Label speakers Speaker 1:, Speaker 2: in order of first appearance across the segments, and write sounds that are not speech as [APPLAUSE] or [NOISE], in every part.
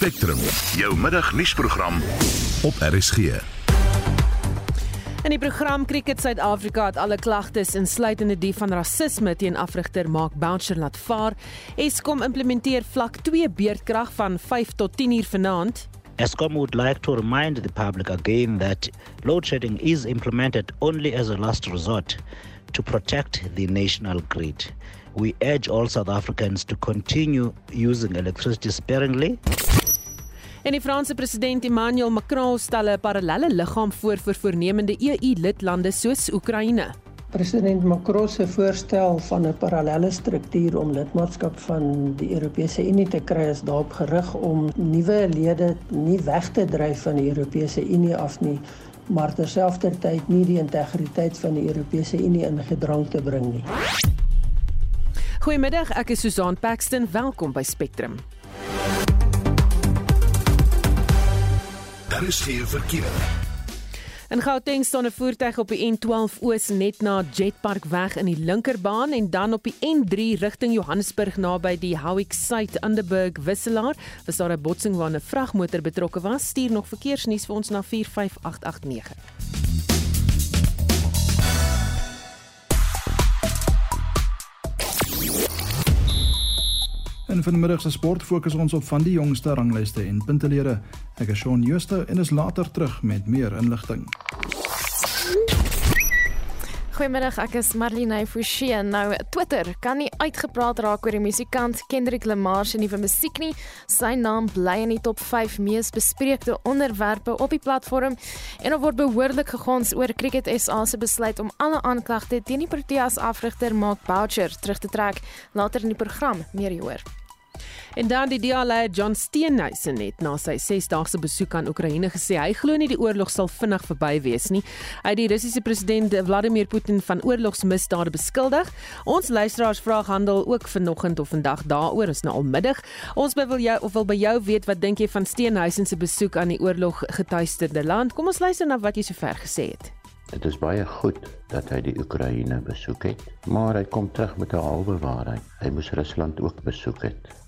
Speaker 1: Spectrum, jou middagnuusprogram op RSG.
Speaker 2: In die program Cricket Suid-Afrika het alle klagtes insluitende die van rasisme teen afrigter Mark Boucher laat vaar. Eskom implementeer vlak 2 beerdkrag van 5 tot 10 uur vanaand.
Speaker 3: ESCOM would like to remind the public again that load shedding is implemented only as a last resort to protect the national grid. We urge all South Africans to continue using electricity sparingly.
Speaker 2: En die Franse president Emmanuel Macron stel 'n parallelle liggaam voor vir voornemende EU-lidlande soos Oekraïne.
Speaker 4: President Macron se voorstel van 'n parallelle struktuur om lidmaatskap van die Europese Unie te kry is daarop gerig om nuwe lede nie weg te dryf van die Europese Unie af nie, maar terselfdertyd nie die integriteit van die Europese Unie in gedrang te bring nie.
Speaker 2: Goeiemiddag, ek is Susan Paxton. Welkom by Spectrum.
Speaker 1: Daar is geen verkeer.
Speaker 2: In Gauteng staan 'n voertuig op die N12 Oos net na Jetpark weg in die linkerbaan en dan op die N3 rigting Johannesburg naby die Howick Site Underberg wisselaar was daar 'n botsing waar 'n vragmotor betrokke was. Stuur nog verkeersnuus vir ons na 45889.
Speaker 5: In vanmiddag se sport fokus ons op van die jongste ranglyste en puntelere. Ek is Shaun Schuster en is later terug met meer inligting.
Speaker 6: Goeiemiddag, ek is Marlene Forsie. Nou Twitter kan nie uitgepraat raak oor die musikant Kendrick Lamar se nuwe musiek nie. Sy naam bly in die top 5 mees bespreekte onderwerpe op die platform en daar word behoorlik gegons oor Cricket SA se besluit om alle aanklagte teen die Proteas afrigter Mark Boucher terug te trek. Later in die program meer hieroor.
Speaker 2: En dan die DA-leier John Steenhuisen het na sy 6-daagse besoek aan Oekraïne gesê hy glo nie die oorlog sal vinnig verby wees nie. Hy het die Russiese president Vladimir Putin van oorlogsmisdade beskuldig. Ons luisteraars vraag handel ook vanoggend of vandag daaroor is nou almiddag. Ons wil jou of wil by jou weet wat dink jy van Steenhuisen se besoek aan die oorlog getuisterde land? Kom ons luister na wat jy sover gesê het.
Speaker 7: Dit is baie goed dat hy die Oekraïne besoek het, maar hy kom terug met 'n halwe waarheid. Hy moes Rusland ook besoek het.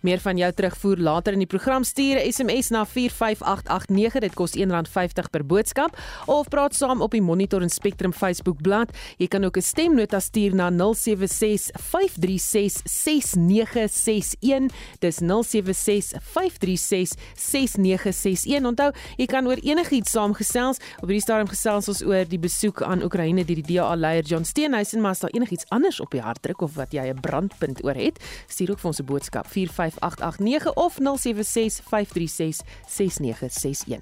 Speaker 2: Meer van jou terugvoer later in die program. Stuur 'n SMS na 45889 dit kos R1.50 per boodskap. Of praat saam op die Monitor en Spectrum Facebook bladsy. Jy kan ook 'n stemnota stuur na 0765366961 dis 0765366961 onthou jy kan oor enigiets saamgesels. Op hierdie stadium gesels ons oor die besoek aan Oekraïne deur die DA leier John Steenhuisen. Maar as daar enigiets anders op die hart druk of wat jy 'n brandpunt oor het stuur ook vir ons 'n boodskap 45889 of 0765366961.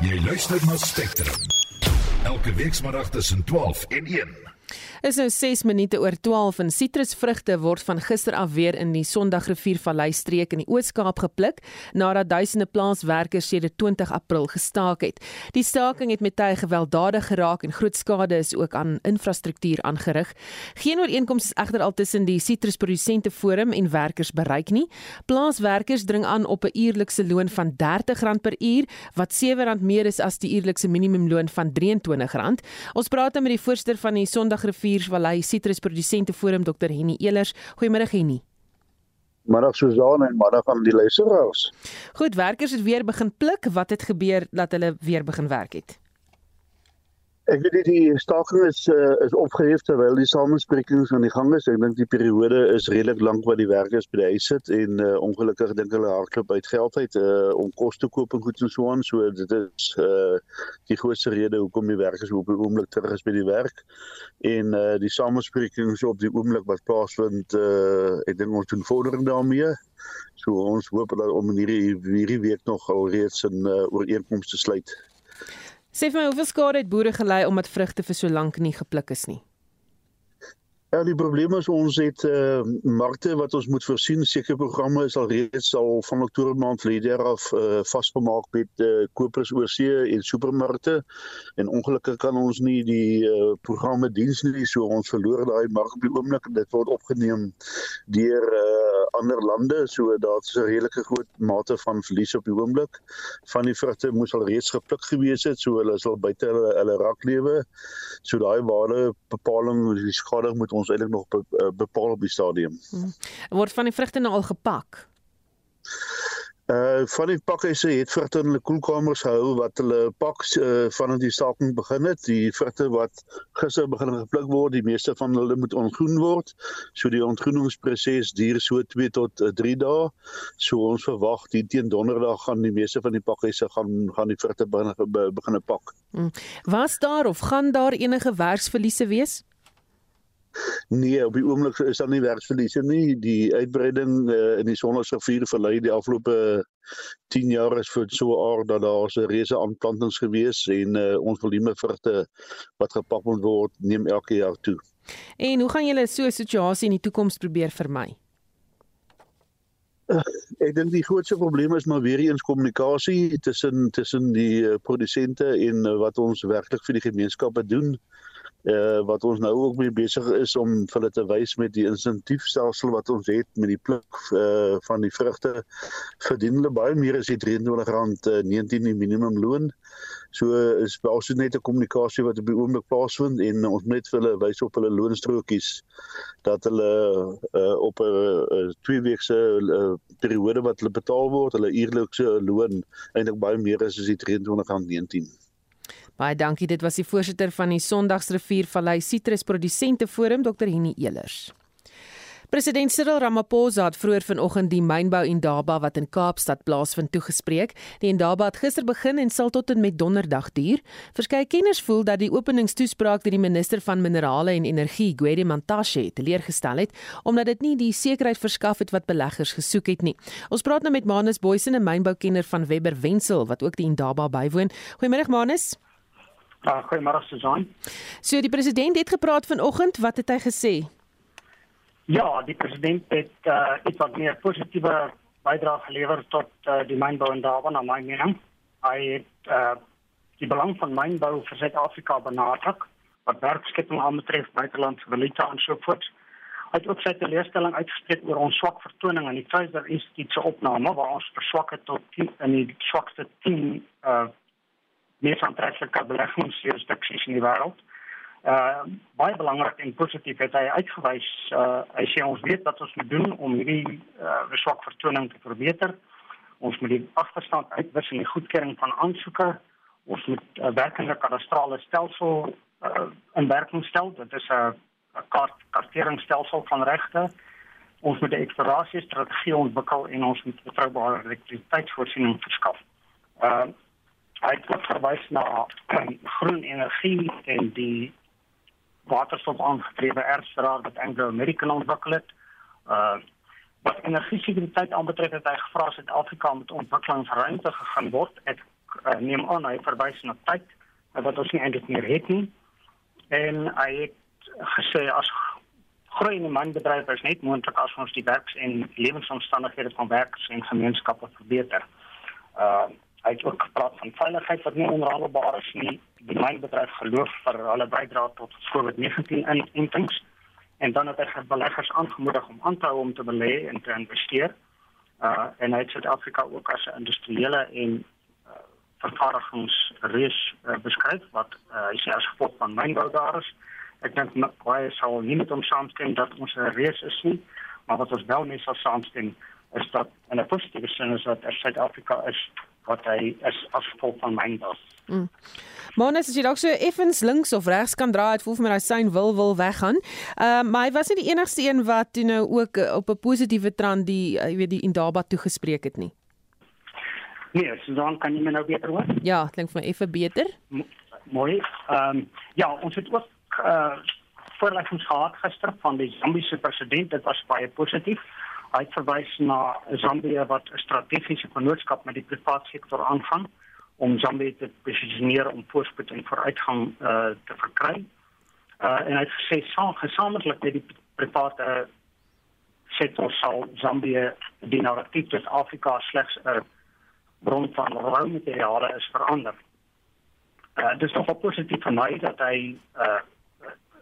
Speaker 1: Jy luister na Spectrum. Elke weekmiddag tussen 12 en 1.
Speaker 2: Is nou 6 minute oor 12 en sitrusvrugte word van gister af weer in die Sondagriviervallei streek in die Oos-Kaap gepluk nadat duisende plaaswerkers sedert 20 April gestaak het. Die staking het met tye gewelddadig geraak en groot skade is ook aan infrastruktuur aangerig. Geen ooreenkoms is egter al tussen die Sitrusprodusente Forum en werkers bereik nie. Plaaswerkers dring aan op 'n uurlikse loon van R30 per uur wat R7 meer is as die uurlikse minimumloon van R23. Ons praat nou met die voorsteur van die Sondagriviervallei Sitrusprodusente Forum Dr Henny Elers. Goeiemôre Henny.
Speaker 8: Middag Susan en middag aan die luisteraars.
Speaker 2: Goed, werkers het weer begin pluk. Wat het gebeur dat hulle weer begin werk het?
Speaker 8: Ek weet die staking is uh, is opgehef terwyl die samesprekings aan die gang is. Ek dink die periode is redelik lank wat die werkers by die huis sit en uh, ongelukkig dink hulle hardloop uit geld uit uh, om kos te koop en goed en so aan. So dit is uh, die grootste rede hoekom die werkers op die oomblik terug is by die werk. En uh, die samesprekings op die oomblik wat plaasvind, uh, ek dink ons doen vordering daarmee. So ons hoop dat om hierdie hierdie week nog alreeds 'n uh, ooreenkoms te sluit.
Speaker 2: Sê vir my hoeveel skade het boere gelei omdat vrugte vir so lank nie gepluk is nie?
Speaker 8: Ja, die probleem is ons het uh, markte wat ons moet voorsien. Sekere programme is al reeds al van Oktober maand verlede jaar af uh, vasgemaak met uh, kopers oor see en supermarkte. En ongelukkig kan ons nie die uh, programme diens nie, so ons verloor daai mark op die oomblik en dit word opgeneem deur uh, ander lande. So daar's 'n redelike groot mate van verlies op die oomblik. Van die vrugte moes al reeds gepluk gewees het, so hulle is al buite hulle, hulle raklewe. So daai waarde bepaling die skade ons eintlik nog be, bepaal op die stadium.
Speaker 2: Hmm. Word van die vrugte nou al gepak?
Speaker 8: Uh van die pakhuise het vrugte in hulle koelkamers gehou wat hulle pak uh, van die staking begin het. Die vrugte wat gister begin gepluk word, die meeste van hulle moet ontgroen word. So die ontgroeningsproses duur so 2 tot uh, 3 dae. So ons verwag die teen donderdag gaan die meeste van die pakhuise gaan gaan die vrugte begin begin pak. Hmm.
Speaker 2: Was daar of gaan daar enige werksverliese wees?
Speaker 8: Nee, op die oomblik is daar nie werksverliese nie. Die uitbreiding uh, in die Sonnesrivier verlei die afgelope 10 jaar is vir so aard dat daar 'n reuse aanplantings gewees en uh, ons volume vrugte wat gepak moet word neem elke jaar toe.
Speaker 2: En hoe gaan julle so 'n situasie in die toekoms probeer vermy?
Speaker 8: Uh, ek dink die grootste probleem is maar weer eens kommunikasie tussen tussen die uh, produsente en uh, wat ons werklik vir die gemeenskappe doen. Uh uh, wat ons nou ook mee besig is om vir hulle te wys met die insentiefstelsel wat ons het met die pluk uh, van die vrugte verdien hulle baie meer as die R23.19 die minimumloon. So is basies net 'n kommunikasie wat op die oomblik plaasvind en ons moet net vir hulle wys op hulle loonstrokies dat hulle uh, op 'n twee weekse uh, periode wat hulle betaal word, hulle uurlikse loon eintlik baie meer is as die R23.19.
Speaker 2: Baie dankie. Dit was die voorsitter van die Sondagsriviervallei Sitrusprodusente Forum, Dr. Henny Elers. President Cyril Ramaphosa het vroeër vanoggend die mynbou Indaba wat in Kaapstad plaasvind toegespreek. Die Indaba het gister begin en sal tot en met Donderdag duur. Verskeie kenners voel dat die openingstoespraak deur die minister van Minerale en Energie, Gwede Mantashe, teleurgestel het omdat dit nie die sekerheid verskaf het wat beleggers gesoek het nie. Ons praat nou met Manus Boysen, 'n mynboukenner van Webber Wensel wat ook die Indaba bywoon. Goeiemôre Manus.
Speaker 9: Uh, Goeiemôre Susan.
Speaker 2: So die president het gepraat vanoggend, wat het hy gesê?
Speaker 9: Ja, die president het uh, iets wat meer positiewe bydrae gelewer tot uh, die mynbou in Durban, na my mening. Hy het uh, die belang van mynbou vir Suid-Afrika benadruk, wat werkskepping aanbetref, buitelandse valuta en so voort. Hy het ook sy teleurstelling uitgespreek oor ons swak vertoning in die Fraser Institute se opname waar ons verswak het tot in die swakste 10 uh mees aantreklike beleggingsjurisdiksies in die wêreld. Uh baie belangrik en positief het hy uitgewys uh hy sê ons weet wat ons moet doen om hierdie uh swak vertoning te verbeter. Ons moet die agterstand uitwis in die goedkeuring van aansoeke. Ons moet 'n uh, werkende kadastrale stelsel uh in werking stel. Dit is 'n 'n kaart karteringsstelsel van regte. Ons moet 'n eksplorasie strategie ontwikkel en ons moet betroubare elektrisiteitsvoorsiening verskaf. Uh hy het ook verwys na [CLEARS THROAT] groen energie en die waterstof aangedrewe erfstraat wat Anglo American ontwikkel het. Uh wat energie sekuriteit aanbetref het hy gevra Suid-Afrika moet ontwikkelingsruimte gegaan word. Ek uh, neem aan hy verwys na tyd wat ons nie eintlik meer het nie. En hy het gesê as groeiende manbedryf is net moontlik as ons die werks- en lewensomstandighede van werkers en gemeenskappe verbeter. Uh Hy het ook gepraat van veiligheid wat nie onradebaar is nie. Die mynbedryf geloof vir hulle bydrae tot COVID-19 inentings en dan het hy beleggers aangemoedig om aan te hou om te belê en te investeer. Uh en hy het Suid-Afrika ook as 'n industriële en uh, vervaardigingsreis uh, beskryf wat uh, hy sê as gevolg van mynbou daar is. Ek dink baie sal nie met hom saamstem dat ons 'n reis is nie, maar wat ons wel mee sal saamstem is dat in 'n positiewe sin is dat Suid-Afrika is wat hy as gevolg van mynbas. Mm.
Speaker 2: Monas as jy dalk so effens links of regs kan draai, het voel vir my hy sein wil wil weggaan. Ehm uh, maar hy was nie die enigste een wat toe nou ook uh, op 'n positiewe trant die uh, jy weet die Indaba toegespreek het nie.
Speaker 9: Nee, so dan kan jy my nou beter hoor.
Speaker 2: Ja, klink vir my effe beter.
Speaker 9: M mooi. Ehm um, ja, ons het ook uh voorleggings gehad gister van die Zambiese president. Dit was baie positief. Hy het verwys na Zambië wat 'n strategiese vennootskap met die private sektor aangaan om Zambië te posisioneer om voorspoed en vooruitgang uh, te verkry. Uh, en hy het gesê saam gesamentlik met die private sektor sal Zambië die narratief dat Afrika slegs 'n bron van roumateriale is verander. Uh, dit is nog positief vir my dat hy uh,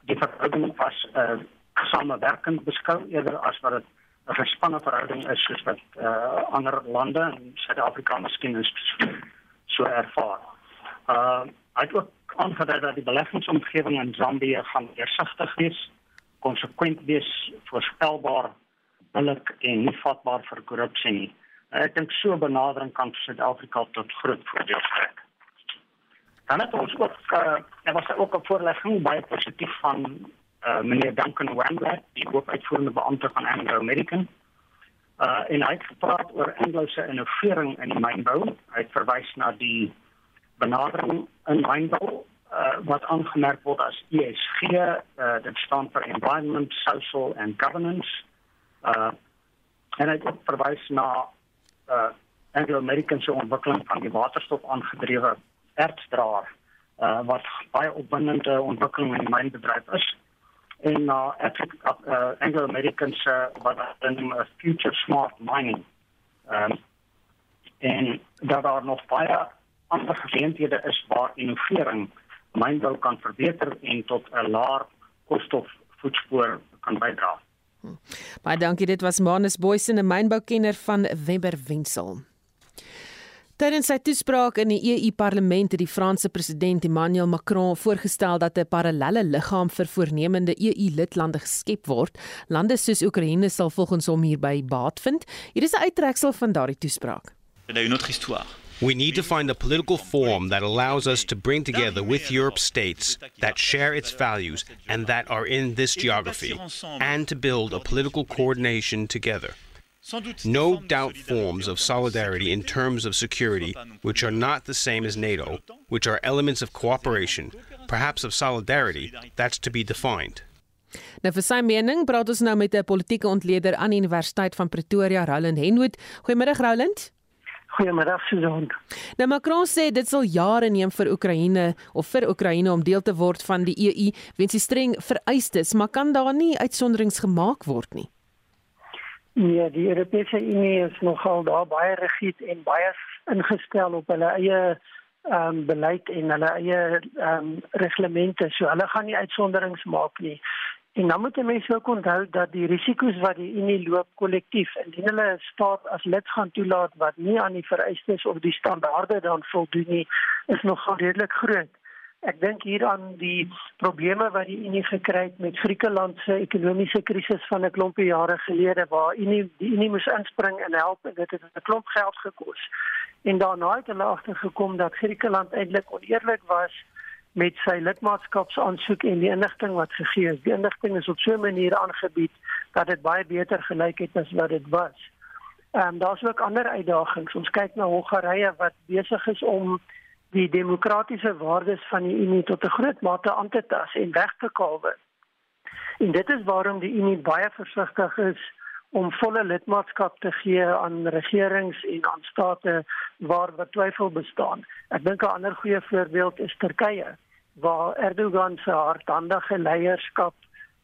Speaker 9: die verhouding 'n uh, samewerkend beskou eerder as wat dit 'n gespanne verhouding is soos wat uh, ander lande in Suid-Afrika miskien is so ervaar. Uh hy het ook aangedui dat die beleggingsomgewing in Zambië gaan deursigtig wees, konsekwent wees, voorspelbaar, billik en nie vatbaar vir korrupsie nie. Ek dink so benadering kan Suid-Afrika tot groot voordeel strek. Dan het ons ook uh, er was ook 'n voorlegging baie positief van uh, meneer Duncan Wambler, die hoofuitvoerende beampte van Anglo American. Uh, en hy het gepraat oor Anglo se innovering in die mynbou. Hy het verwys na die benadering in mynbou uh, wat aangemerk word as ESG, uh, dit staan vir Environment, Social and Governance. Uh, en hy het verwys na uh, Anglo-American se ontwikkeling van die waterstof aangedrewe ertsdraer uh, wat baie opwindende ontwikkeling in die mynbedryf is en na uh, uh, Anglo-American se wat hulle noem 'n future smart mining. Um, en daar are nog baie ander geleenthede is waar innovering mynbou kan verbeter en tot 'n laer koolstofvoetspoor kan bydra.
Speaker 2: Hm. Baie dankie, dit was Manus Boysen, 'n mynboukenner van Webber Wensel. Tydens sy toespraak in die EU-parlement het die Franse president Emmanuel Macron voorgestel dat 'n parallelle liggaam vir voornemende EU-lidlande geskep word. Lande soos Oekraïne sal volgens hom hierby baat vind. Hier is 'n uittreksel van daardie toespraak.
Speaker 10: We need to find a political forum that allows us to bring together with Europe states that share its values and that are in this geography, and to build a political coordination together. No doubt forms of solidarity in terms of security, which are not the same as NATO, which are elements of cooperation, perhaps of solidarity, that's to be defined.
Speaker 2: Nou vir sy mening praat ons nou met 'n politieke ontleder aan die Universiteit van Pretoria, Roland Henwood. Goeiemôre Roland.
Speaker 11: Goeiemiddag Susan.
Speaker 2: Nou Macron sê dit sal jare neem vir Oekraïne of vir Oekraïne om deel te word van die EU, weens die streng vereistes, maar kan daar nie uitsonderings gemaak word nie.
Speaker 11: Nee, die Europese Unie is nogal daar baie rigied en baie ingestel op hulle eie ehm um, beleid en hulle eie ehm um, reglemente. So hulle gaan nie uitsonderings maak nie. En dan moet mense ook onthou dat die risiko's wat die Unie loop kollektief indien hulle 'n staat as lid gaan toelaat wat nie aan die vereistes of die standaarde dan voldoen nie, is nogal redelik groot. Ek dink hier aan die probleme wat die Unie gekry het met Griekeland se ekonomiese krisis van 'n klompie jare gelede waar Unie die Unie moes inspring en help en dit het 'n klomp geld gekos. En daarna het hulle agtergekom dat Griekeland eintlik oneerlik was met sy lidmaatskapsaansoek en die inligting wat gegee is. Die inligting is op so 'n manier aangebied dat dit baie beter gelyk het as wat dit was. Ehm um, daar's ook ander uitdagings. Ons kyk na Hongarye wat besig is om die demokratiese waardes van die Unie tot 'n groot mate aan te tas en weg te kalwe. En dit is waarom die Unie baie versigtig is om volle lidmaatskap te gee aan regerings en aan state waar wat twyfel bestaan. Ek dink 'n ander goeie voorbeeld is Turkye waar Erdogan se hardhandige leierskap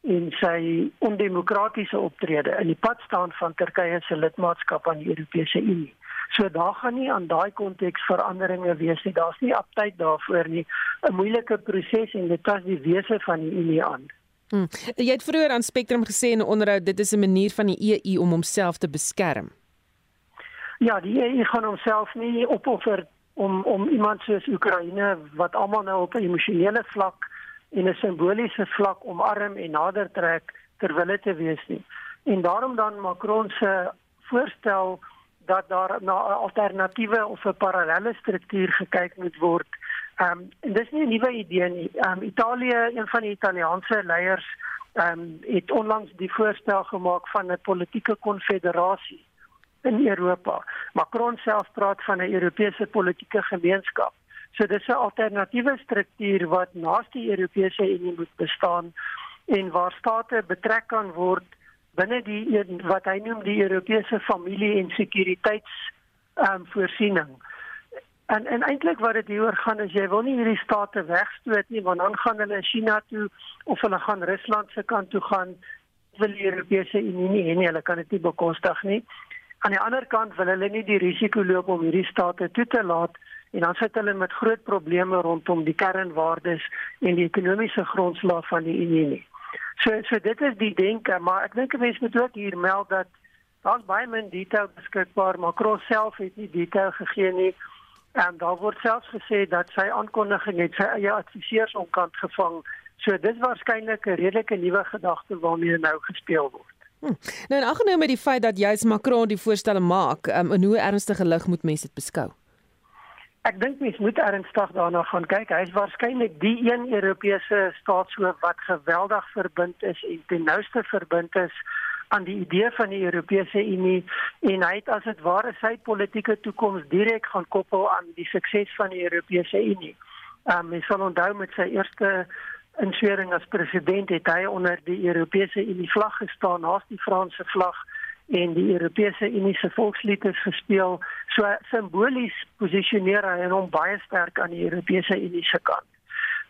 Speaker 11: en sy ondemokratiese optrede in die pad staan van Turkye se lidmaatskap aan die Europese Unie. So daar gaan nie aan daai konteks veranderinge wees nie. Daar's nie aptyd daarvoor nie. 'n Moeilike proses en dit tas die wese van die Unie aan.
Speaker 2: Hmm. Jy het vroeër aan Spectrum gesê in 'n onderhoud dit is 'n manier van die EU om homself te beskerm.
Speaker 11: Ja, die EU gaan homself nie opoffer om om iemand soos Oekraïne wat almal nou op 'n emosionele vlak en 'n simboliese vlak omarm en nader trek ter wille te wees nie. En daarom dan Macron se voorstel dat daar na 'n alternatiewe of 'n parallelle struktuur gekyk moet word. Ehm um, en dis nie 'n nuwe idee nie. Ehm um, Italië, een van die Italiaanse leiers, ehm um, het onlangs die voorstel gemaak van 'n politieke konfederasie in Europa. Macron self praat van 'n Europese politieke gemeenskap. So dis 'n alternatiewe struktuur wat naas die Europese Unie moet bestaan en waar state betrek kan word binne die wat hy noem die Europese familie en sekuriteits ehm um, voorsiening. En en eintlik wat dit hieroor gaan is jy wil nie hierdie state wegstoot nie want dan gaan hulle China toe of hulle gaan Rusland se kant toe gaan wil die Europese Unie nie hê nie, hulle kan dit nie bekostig nie. Aan die ander kant wil hulle nie die risiko loop om hierdie state toe te laat en dan sit hulle met groot probleme rondom die kernwaardes en die ekonomiese grondslag van die Unie nie. So so dit is die denke, maar ek dink mense moet ook hier meld dat daar's baie min detail beskikbaar, maar Kroos self het nie detail gegee nie. En daar word selfs gesê dat sy aankondiging het sy eie adviseurs omkant gevang. So dis waarskynlik 'n redelike nuwe gedagte waarmee nou gespeel word.
Speaker 2: Hm. Nou en aggeneem met die feit dat juis Macron die voorstelle maak, um, in hoe ernstige lig moet mense dit beskou?
Speaker 11: Ek dink mens moet ernstig daarna gaan kyk. Hy is waarskynlik die een Europese staatshoof wat geweldig verbind is en ten nouste verbind is aan die idee van die Europese Unie en hy het as dit ware sy politieke toekoms direk gaan koppel aan die sukses van die Europese Unie. Ehm um, mens sal onthou met sy eerste inswering as president het hy onder die Europese Unie vlag gestaan naast die Franse vlag en die Europese Unie se volkslied is gespeel. So simbolies posisioneer hy hom baie sterk aan die Europese Unie se kant.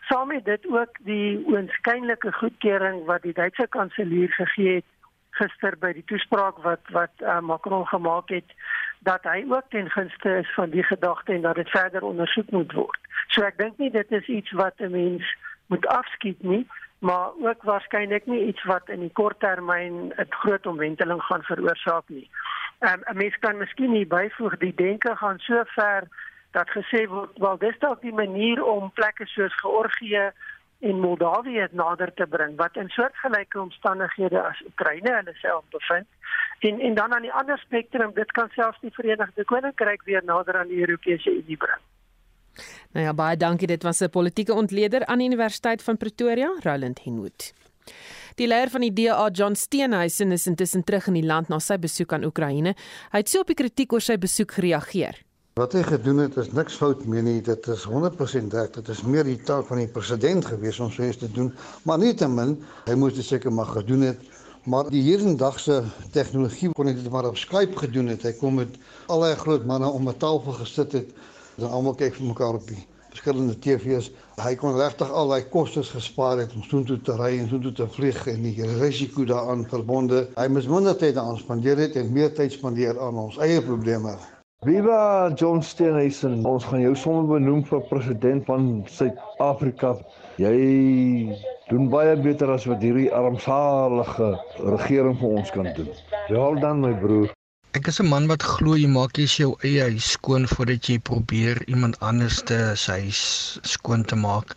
Speaker 11: Saam met dit ook die oënskynlike goedkeuring wat die Duitse kanselier gegee het gister by die toespraak wat wat uh, Macron gemaak het dat hy ook ten gunste is van die gedagte en dat dit verder ondersoek moet word. So ek dink nie dit is iets wat 'n mens moet afskiet nie, maar ook waarskynlik nie iets wat in die kort termyn 'n groot omwenteling gaan veroorsaak nie. Um, 'n Mens kan miskien hier byvoeg die denke gaan so ver dat gesê word wel dis dalk die manier om plekke soos Georgië en Moldawië nader te bring wat in soortgelyke omstandighede as Oekraïne hulle self bevind. En en dan aan die ander spektrum, dit kan selfs die Verenigde Koninkryk weer nader aan die Europese Unie bring.
Speaker 2: Nou ja, baie dankie. Dit was 'n politieke ontleder aan die Universiteit van Pretoria, Roland Henwood. Die leier van die DA, John Steenhuisen, is intussen terug in die land na sy besoek aan Oekraïne. Hy het so op die kritiek oor sy besoek gereageer.
Speaker 12: Wat hy gedoen het is niks fout meer nie. Dit is 100% reg. Dit is meer die taak van die president gewees om so iets te doen, maar nietemin, hy moes dit seker maar gedoen het. Maar die hierdendagse tegnologie kon dit maar op Skype gedoen het. Hy kom met al die groot manne om 'n tafel gesit het en almal kyk vir mekaar op die verskillende TV's. Hy kon regtig al daai kostes gespaar het om soontoe te ry en soontoe te vlieg en die risiko daaraan verbonde. Hy moes minder tyd daaraan spandeer het en meer tyd spandeer aan ons eie probleme.
Speaker 13: Viva John Steenhuisen. Ons gaan jou sommer benoem vir president van Suid-Afrika. Jy doen baie beter as wat hierdie armsalige regering vir ons kan doen. Wel dan my broer.
Speaker 14: Ek is 'n man wat glo jy maak jy jou eie huis skoon voordat jy probeer iemand anders se huis skoon te maak.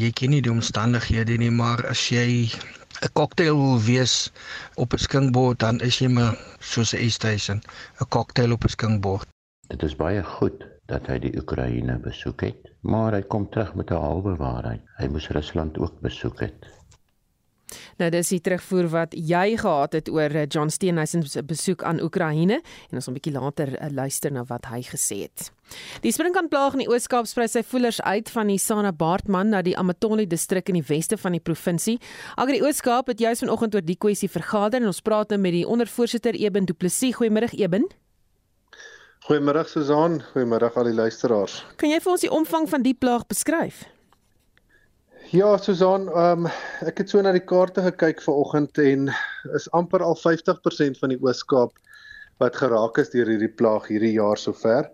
Speaker 14: Jy ken nie die omstandighede nie, maar as jy 'n cocktail wil wees op 'n skinkbord dan is jy maar soos 'n Eastation, 'n cocktail op 'n skinkbord.
Speaker 7: Dit is baie goed dat hy die Oekraïne besoek het, maar hy kom terug met 'n halwe waarheid. Hy moes Rusland ook besoek het.
Speaker 2: Nou dis die terugvoer wat jy gehad het oor eh, John Steenhuisen se besoek aan Oekraïne en ons 'n bietjie later uh, luister na wat hy gesê het. Die sprinkaanplaag in die Oos-Kaap sprei sy voelers uit van die Sana Baartman na die Amatoli distrik in die weste van die provinsie. Agri Oos-Kaap het juis vanoggend oor die kwessie vergader en ons praat nou met die ondervoorsitter Eben Du Plessis. Goeiemôre Eben.
Speaker 15: Goeiemôre Susan, goeiemôre al die luisteraars.
Speaker 2: Kan jy vir ons die omvang van die plaag beskryf?
Speaker 15: Ja, Susan, um, ek het so na die kaarte gekyk vanoggend en is amper al 50% van die Oos-Kaap wat geraak is deur hierdie plaag hierdie jaar sover.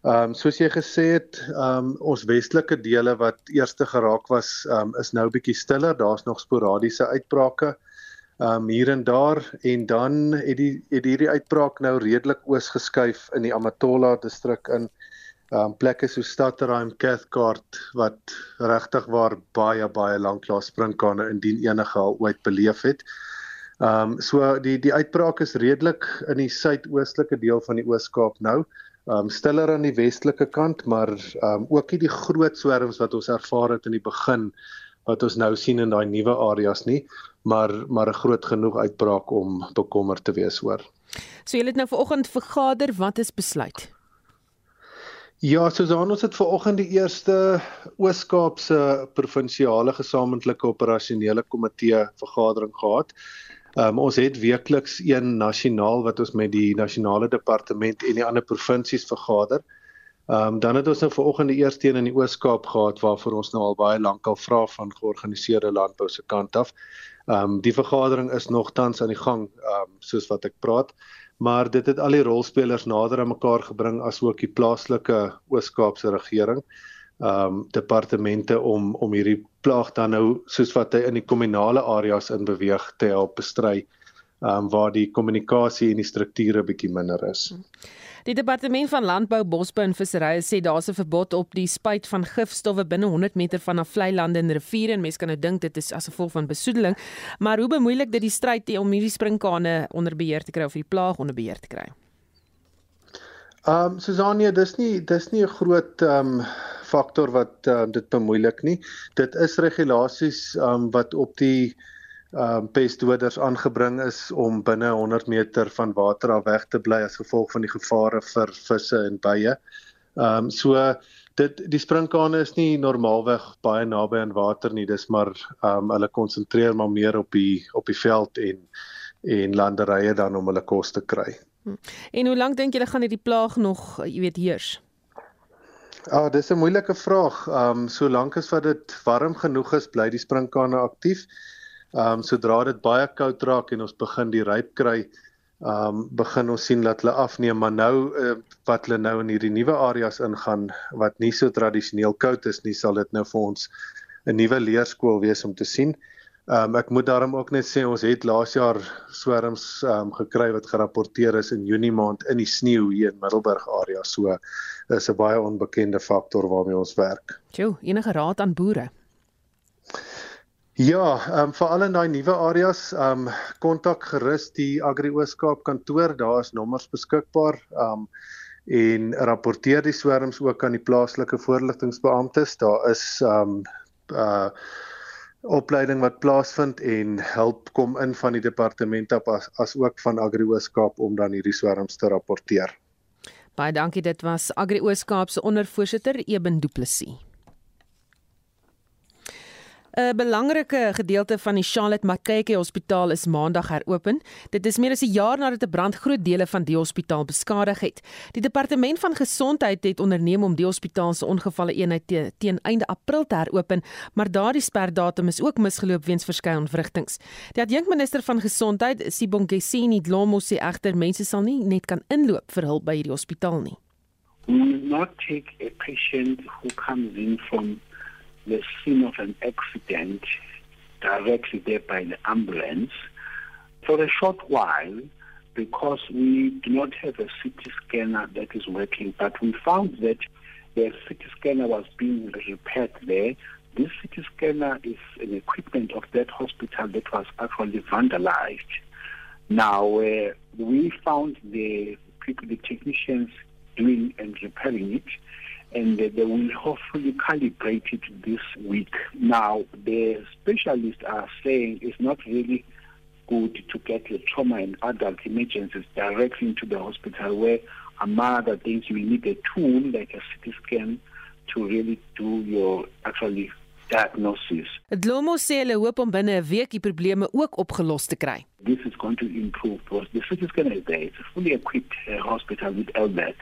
Speaker 15: Ehm um, soos jy gesê het, ehm um, ons westelike dele wat eerste geraak was, ehm um, is nou bietjie stiller. Daar's nog sporadiese uitbrake. Ehm um, hier en daar en dan het die het hierdie uitbraak nou redelik oos geskuif in die Amatola distrik in um plekke so Stadterheim, Cathcart wat regtig waar baie baie lank lank springkane indien enige al ooit beleef het. Um so die die uitbraak is redelik in die suidoostelike deel van die Oos-Kaap nou. Um stiller aan die westelike kant, maar um ook nie die groot swerms wat ons ervaar het in die begin wat ons nou sien in daai nuwe areas nie, maar maar 'n groot genoeg uitbraak om bekommerd te wees oor.
Speaker 2: So julle het nou vanoggend vergader, wat is besluit?
Speaker 15: Ja, Susan, ons het ver oggend die eerste Oos-Kaapse provinsiale gesamentlike operasionele komitee vergadering gehad. Um, ons het weekliks een nasionaal wat ons met die nasionale departement en die ander provinsies vergader. Um, dan het ons nou ver oggend die eerste een in die Oos-Kaap gehad waarvoor ons nou al baie lank al vra van georganiseerde landbou se kant af. Um, die vergadering is nog tans aan die gang, um, soos wat ek praat maar dit het al die rolspelers nader aan mekaar gebring asook die plaaslike Oos-Kaapse regering ehm um, departemente om om hierdie plaag dan nou soos wat hy in die kommunale areas in beweeg te help bestry ehm um, waar die kommunikasie en die strukture bietjie minder is.
Speaker 2: Die departement van landbou, bosbou en visserye sê daar's 'n verbod op die spuit van gifstowwe binne 100 meter van vlei lande en riviere en mense kan nou dink dit is as gevolg van besoedeling, maar hoe bemoeilik dit die stryd om hierdie sprinkane onder beheer te kry of die plaag onder beheer te kry?
Speaker 15: Ehm um, Susanie, dis nie dis nie 'n groot ehm um, faktor wat um, dit bemoeilik nie. Dit is regulasies um, wat op die um, pestdoders aangebring is om binne 100 meter van water af weg te bly as gevolg van die gevare vir visse en bye. Ehm um, so dit die sprinkane is nie normaalweg baie naby aan water nie. Dis maar ehm um, hulle konsentreer maar meer op die op die veld en en landerye dan om hulle kos te kry.
Speaker 2: Hm. En hoe lank dink julle gaan hierdie plaag nog, jy weet, heers?
Speaker 15: Ah, dis 'n moeilike vraag. Ehm um, solank as wat dit warm genoeg is, bly die sprinkane aktief. Ehm um, sodra dit baie koud raak en ons begin die ryp kry, ehm um, begin ons sien dat hulle afneem, maar nou uh, wat hulle nou in hierdie nuwe areas ingaan wat nie so tradisioneel koud is nie, sal dit nou vir ons 'n nuwe leerskool wees om te sien. Ehm um, ek moet daarom ook net sê ons het laas jaar swerms ehm um, gekry wat gerapporteer is in Junie maand in die sneeu hier in Middelburg area. So is 'n baie onbekende faktor waarmee ons werk.
Speaker 2: Jou enige raad aan boere?
Speaker 15: Ja, ehm um, veral in daai nuwe areas, ehm um, kontak gerus die Agri Ooskaap kantoor. Daar is nommers beskikbaar. Ehm um, en rapporteer die swerms ook aan die plaaslike voorligtingbeamptes. Daar is ehm um, uh opleiding wat plaasvind en help kom in van die departement op as, as ook van Agri Ooskaap om dan hierdie swerms te rapporteer.
Speaker 2: Baie dankie dit was Agri Ooskaap se ondervoorsitter Eben Du Plessis. 'n Belangrike gedeelte van die Charlotte Mackay Hospitaal is Maandag heropen. Dit is meer as 'n jaar nadat 'n brand groot dele van die hospitaal beskadig het. Die departement van gesondheid het onderneem om die hospitaal se ongevalle eenheid te, teen einde April te heropen, maar daardie sperdatum is ook misgeloop weens verskeie ontwrigtinge. Die adjunkminister van gesondheid, Sibongiseni Dlomo, sê egter mense sal nie net kan inloop vir hulp by hierdie hospitaal nie.
Speaker 16: We will not take a patient who comes in from the scene of an accident directly there by the ambulance for a short while because we do not have a CT scanner that is working. But we found that the CT scanner was being repaired there. This CT scanner is an equipment of that hospital that was actually vandalized. Now, uh, we found the people, the technicians doing and repairing it and they will hopefully calibrate it this week. Now, the specialists are saying it's not really good to get the trauma and adult emergencies directly into the hospital where among other things you need a tool like a CT scan to really do your actually diagnosis.
Speaker 2: Dlomo sê hulle hoop om binne 'n week die probleme ook opgelos te kry.
Speaker 16: This is going to improve because the CT scan is there. It's a fully equipped uh, hospital with LVAD.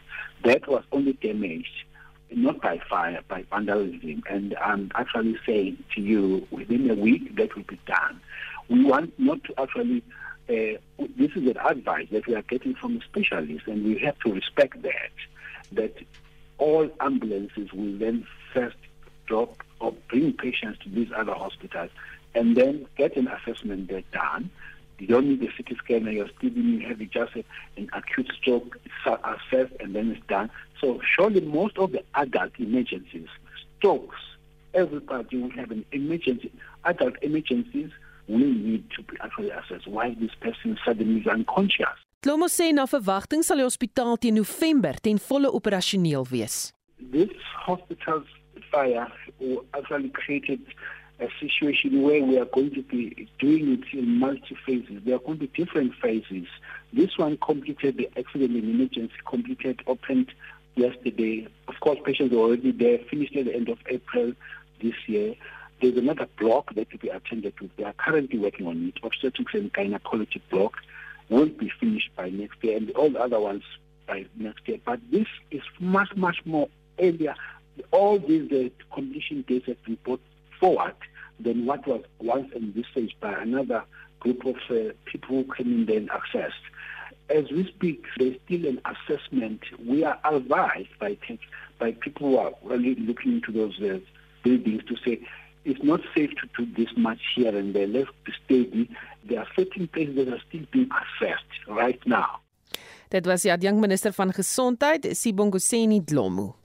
Speaker 16: That was only damaged not by fire, by vandalism. And I'm actually saying to you, within a week, that will be done. We want not to actually, uh, this is an advice that we are getting from specialists, and we have to respect that, that all ambulances will then first drop or bring patients to these other hospitals and then get an assessment there done you don't need a CT scan you're still have just an acute stroke assessed and then it's done. So surely most of the adult emergencies, strokes, everybody will have an emergency. Adult emergencies will need to be actually assessed why this person suddenly is unconscious.
Speaker 2: Klomo sê na verwagting sal die hospitaal teen November ten volle operasioneel wees.
Speaker 16: This hospital's fire will actually created a situation where we are going to be doing it in multi phases. There are going to be different phases. This one completed the accident and emergency, completed, opened yesterday. Of course, patients are already there, finished at the end of April this year. There's another block that will be attended to. They are currently working on it. Obstetrics and gynecology block will be finished by next year, and all the other ones by next year. But this is much, much more earlier. All these uh, condition dates have been brought forward than what was once envisaged by another group of uh, people who came in there and accessed. As we speak, there's still an assessment. We are advised by by people who are really looking into those uh, buildings to say it's not safe to do this much here and there. Let's be. There are certain places that are still being assessed right now.
Speaker 2: Dit was die adjunkminister van gesondheid, Sibongoseni Dlomo.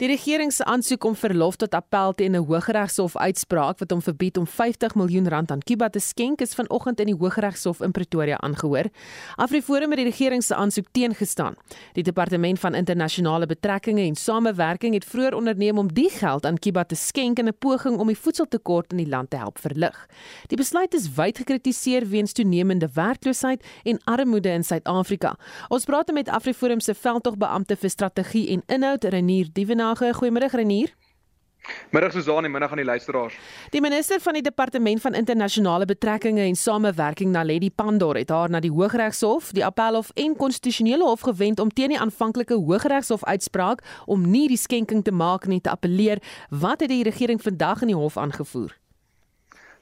Speaker 2: Die regering se aansoek om verlof tot appel teen 'n Hooggeregshof uitspraak wat hom verbied om 50 miljoen rand aan Kuba te skenk is vanoggend in die Hooggeregshof in Pretoria aangehoor. Afriforum het die regering se aansoek teengestaan. Die departement van internasionale betrekkinge en samewerking het vroeër onderneem om die geld aan Kuba te skenk in 'n poging om die voedseltekort in die land te help verlig. Die besluit is wyd gekritiseer weens toenemende werkloosheid en armoede in Suid-Afrika. Ons praat met Afriforum se veldtogbeampte vir strategie en inhoud Renier Dievenaar Goeiemôre, goeiemôre Renier.
Speaker 17: Middag Susan en middag aan die luisteraars.
Speaker 2: Die minister van die departement van internasionale betrekkinge en samewerking Naledi Pandor het haar na die Hooggeregshof, die Appelhof en Konstitusionele Hof gewend om teen die aanvanklike Hooggeregshof uitspraak om nie die skenking te maak nie te appeleer. Wat het die regering vandag in die hof aangevoer?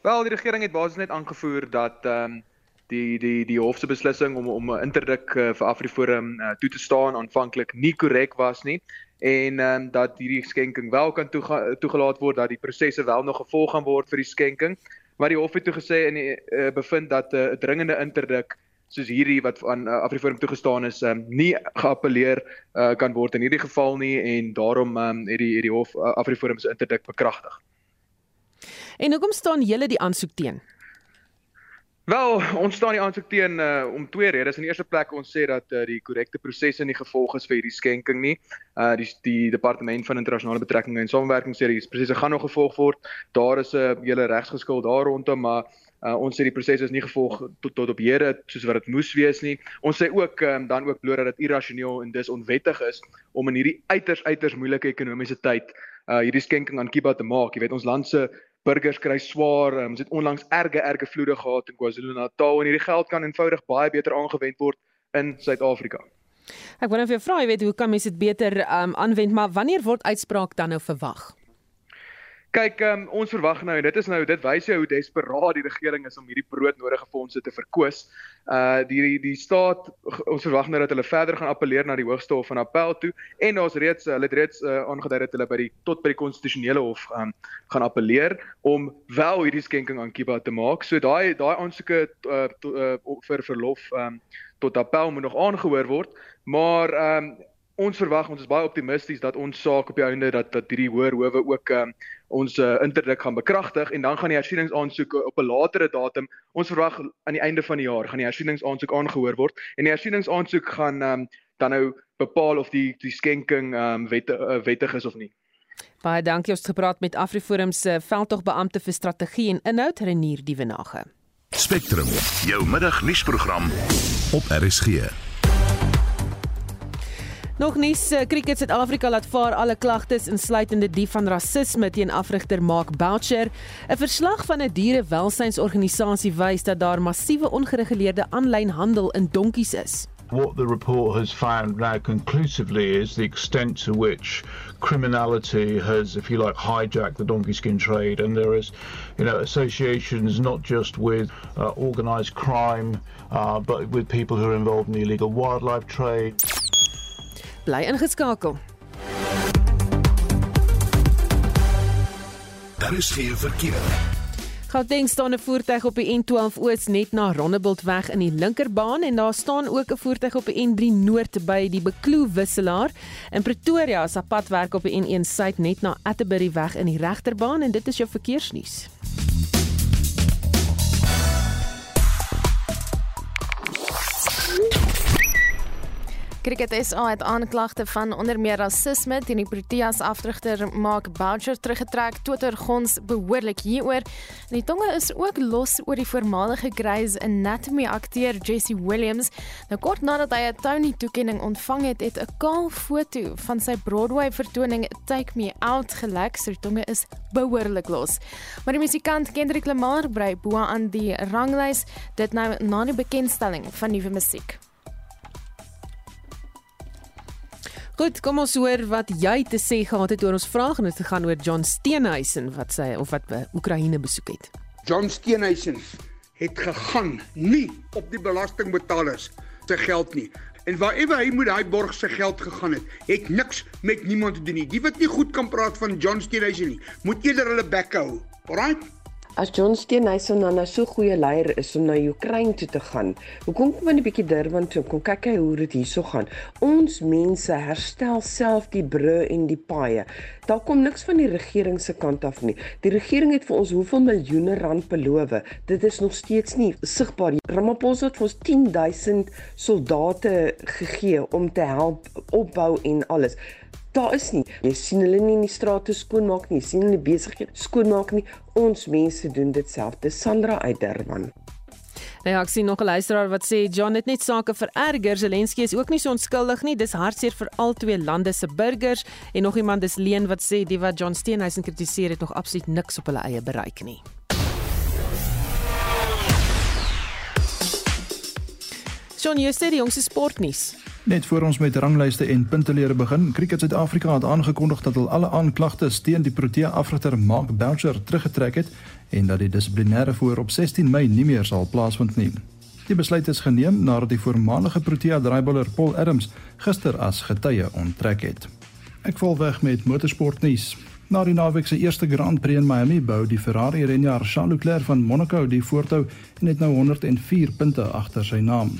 Speaker 17: Wel, die regering het basies net aangevoer dat ehm um, die die die hof se beslissing om om 'n interdik uh, vir Afriforum uh, toe te staan aanvanklik nie korrek was nie en ehm um, dat hierdie skenking wel kan toega toegelaat word dat die prosesse wel nog gevolg gaan word vir die skenking maar die hof het toe gesê die uh, bevind dat eh, 'n uh, dringende interdik soos hierdie wat aan uh, Afriforum toegestaan is um, nie geappeleer uh, kan word in hierdie geval nie en daarom um, het die hierdie hof uh, Afriforum se interdik bekragtig.
Speaker 2: En hoekom staan julle die aansoek teen?
Speaker 17: Wel, ons staan die aansoek teen uh, om twee redes. In die eerste plek ons sê dat uh, die korrekte prosesse nie gevolg is vir hierdie skenking nie. Uh die die departement van internasionale betrekkinge en samewerking sê die prosesse gaan nog gevolg word. Daar is 'n uh, hele regsgeskil daar rondom, maar uh ons sê die proses is nie gevolg tot tot op hede soos wat dit moes wees nie. Ons sê ook um, dan ook bloot dat dit irrasioneel en dis onwettig is om in hierdie uiters uiters moeilike ekonomiese tyd uh hierdie skenking aan Kiba te maak. Jy weet ons land se burgers kry swaar. Um, ons het onlangs erge erge vloede gehad in KwaZulu-Natal en hierdie geld kan eenvoudig baie beter aangewend word in Suid-Afrika.
Speaker 2: Ek wou net vir jou vra, jy weet, hoe kan mense dit beter um, aanwend, maar wanneer word uitspraak dan nou verwag?
Speaker 17: Kyk, um, ons verwag nou en dit is nou dit wys jou hoe desperaat die regering is om hierdie broodnodige fondse te verkoos. Uh die die, die staat ons verwag nou dat hulle verder gaan appeleer na die Hoogste Hof van Appel toe en daar's reeds hulle het reeds uh, aangedui dat hulle by die tot by die konstitusionele hof um, gaan appeleer om wel hierdie skenking aan Kiba te maak. So daai daai aansoeke uh, uh, vir verlof um, tot appel moet nog aangehoor word, maar um, ons verwag ons is baie optimisties dat ons saak op die einde dat dat hierdie hoër howe ook um, ons uh, interdik gaan bekragtig en dan gaan die hersieningsaansoeke op 'n latere datum ons verwag aan die einde van die jaar gaan die hersieningsaansoek aangehoor word en die hersieningsaansoek gaan um, dan nou bepaal of die die skenking um, wette, uh, wettig is of nie.
Speaker 2: Baie dankie ons het gepraat met Afriforum se veldtogbeampte vir strategie en inhoud Renier Dievenage.
Speaker 1: Spectrum, jou middagnuusprogram op RSG.
Speaker 2: Nog nie se Cricket Suid-Afrika laat vaar alle klagtes insluitende die van rasisme teen afrigter Mark Boucher. 'n Verslag van 'n dierewelsynsorganisasie wys dat daar massiewe ongereguleerde aanlyn handel in donkies is.
Speaker 18: What the report has found now conclusively is the extent to which criminality has, if you like, hijacked the donkey skin trade, and there is, you know, associations not just with uh, organised crime, uh, but with people who are involved in the illegal wildlife trade.
Speaker 2: Bly ingeskakel.
Speaker 1: Daar is geen verkeer.
Speaker 2: Gauteng staan 'n voertuig op die N12 Oos net na Rondebultweg in die linkerbaan en daar staan ook 'n voertuig op die N3 Noord by die Bekloo wisselaar. In Pretoria is 'n padwerk op die N1 Suid net na Atterbury weg in die regterbaan en dit is jou verkeersnuus.
Speaker 6: Cricket SA het aanklagte van onder meer rasisme teen die Proteas afdrigter Mark Boucher teruggetrek. Twitter gons behoorlik hieroor. En die tonge is ook los oor die voormalige Grey's Anatomy akteur Jesse Williams. Nou kort nadat hy 'n Tony toekenning ontvang het, het 'n kaal foto van sy Broadway vertoning Take Me Out gelek. Sy tonge is behoorlik los. Maar die musikant Kendrick Lamar brei bo aan die ranglys dit nou na die bekendstelling van nuwe musiek.
Speaker 2: Goed, kom ons hoor wat jy te sê gehad het oor ons vraag en dit gaan oor John Steenhuisen wat sy of wat Oekraïne besoek het.
Speaker 19: John Steenhuisen het gegaan nie op die belastingbetalers se geld nie. En waarewe hy moet daai borg se geld gegaan het, het niks met niemand te doen nie. Die wat nie goed kan praat van John Steenhuisen nie, moet eerder hulle bek hou. Alraai.
Speaker 20: As John Steenhuisen dan 'n so goeie leier is om na Oekraïne toe te gaan, hoekom kom hy 'n bietjie Durban toe kom kyk hy hoe dit hierso gaan? Ons mense herstel self die brûe en die paaie. Daar kom niks van die regering se kant af nie. Die regering het vir ons hoeveel miljoene rand beloof. Dit is nog steeds nie sigbaar nie. Ramaphosa het vir ons 10000 soldate gegee om te help opbou en alles daar is nie. Jy sien hulle nie in die strate skoonmaak nie, sien hulle besighede skoonmaak nie. Ons mense doen dit self. Dis Sandra uit Durban.
Speaker 2: Nou ja, ek sien nog 'n luisteraar wat sê John het net sake vererger. Zelensky is ook nie so onskuldig nie. Dis hartseer vir al twee lande se burgers en nog iemand dis Leen wat sê die wat John Steenhuisen kritiseer het nog absoluut niks op hulle eie bereik nie. Son, jy sê die jongste sportnuus.
Speaker 5: Net voor ons met ranglyste en puntelere begin, Cricket Suid-Afrika het aangekondig dat hulle alle aanklagtes teen die Protea afrigter Mark Boucher teruggetrek het en dat die dissiplinêre voor op 16 Mei nie meer sal plaasvind nie. Die besluit is geneem nadat die voormalige Protea draaibouler Paul Adams gister as getuie onttrek het. Ek val weg met motorsportnuus. Na die naweek se eerste Grand Prix in Miami bou die Ferrari renjaer Charles Leclerc van Monaco die voortou en het nou 104 punte agter sy naam.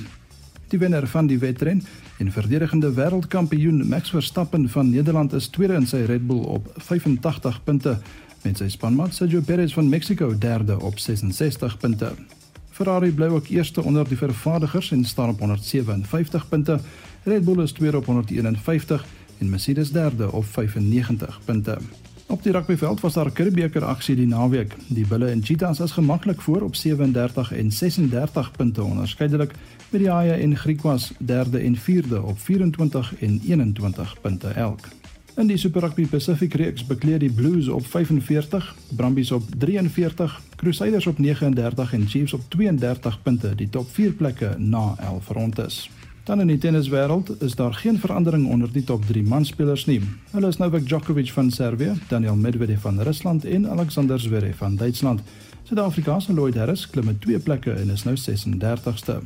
Speaker 5: Die wenner van die wedren en verdedigende wêreldkampioen Max Verstappen van Nederland is tweede in sy Red Bull op 85 punte met sy spanmaat Sergio Perez van Mexico derde op 66 punte. Ferrari bly ook eerste onder die vervaardigers en staan op 157 punte. Red Bull is tweede op 151 en Mercedes derde op 95 punte. Op die rugbyveld was daar Curriebeeker aksie die naweek. Die Bulle en Cheetahs is gemaklik voor op 37 en 36 punte onderskeidelik met die Haie en Griquas derde en vierde op 24 en 21 punte elk. In die Super Rugby Pacific reeks bekleed die Blues op 45, Brumbies op 43, Crusaders op 39 en Chiefs op 32 punte die top 4 plekke na 11 rondes. Dan in die tenniswêreld is daar geen verandering onder die top 3 manspelers nie. Hulle is Novak Djokovic van Servië, Daniel Medvedev van Rusland en Alexander Zverev van Duitsland. Suid-Afrika se Lloyd Harris klim met twee plekke en is nou 36ste.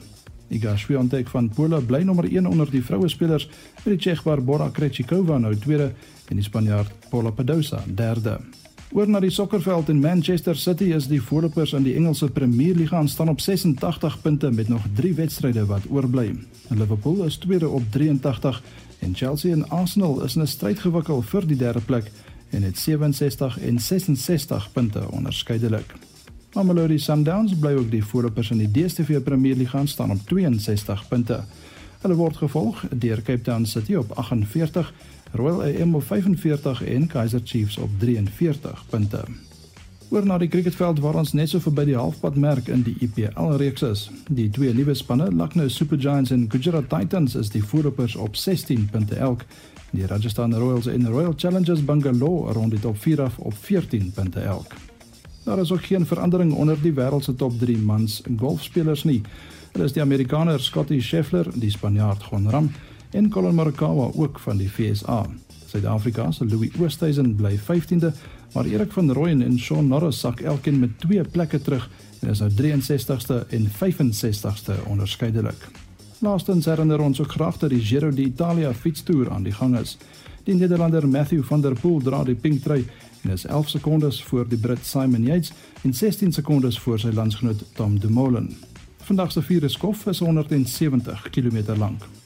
Speaker 5: Iga Swiatek van Polen bly nommer 1 onder die vroue spelers, met die Tsjeeg Barbora Krejcikova nou tweede en die Spanjaard Paula Badosa derde. Oor na die sokkerveld in Manchester City is die voorlopers in die Engelse Premier Liga staan op 86 punte met nog 3 wedstryde wat oorbly. Liverpool is tweede op 83 en Chelsea en Arsenal is in 'n stryd gewikkel vir die derde plek en het 67 en 66 punte onderskeidelik. Mamelodi Sundowns bly ook die voorlopers in die DStv Premier Liga staan op 62 punte. Hulle word gevolg deur Cape Town City op 48 Royal AM op 45 en Kaizer Chiefs op 43 punte. Oor na die cricketveld waar ons net so verby die halfpad merk in die IPL reeks is. Die twee nuwe spanne, Lucknow Super Giants en Gujarat Titans, is die voorlopers op 16 punte elk. Die Rajasthan Royals en Royal Challengers Bangalore rond die top 4 af op 14 punte elk. Daar is ook geen verandering onder die wêreld se top 3 mans golfspelers nie. Hulle is die Amerikaner Scottie Scheffler, die Spanjaard Jon Rahm en Colin Morikawa ook van die VSA. Suid-Afrika se Louis Oosthuizen bly 15de, maar Erik van Rooyen en Shaun Norris sak elkeen met 2 plekke terug en is nou 63ste en 65ste onderskeidelik. Laastens herinner ons ook graag dat die Giro d'Italia fietstoer aan die gang is. Die Nederlander Matthew van der Poel dra die pink trui en is 11 sekondes voor die Brit Simon Yates en 16 sekondes voor sy landsgenoot Tom Dumoulin. Vandag se skof is 170 km lank.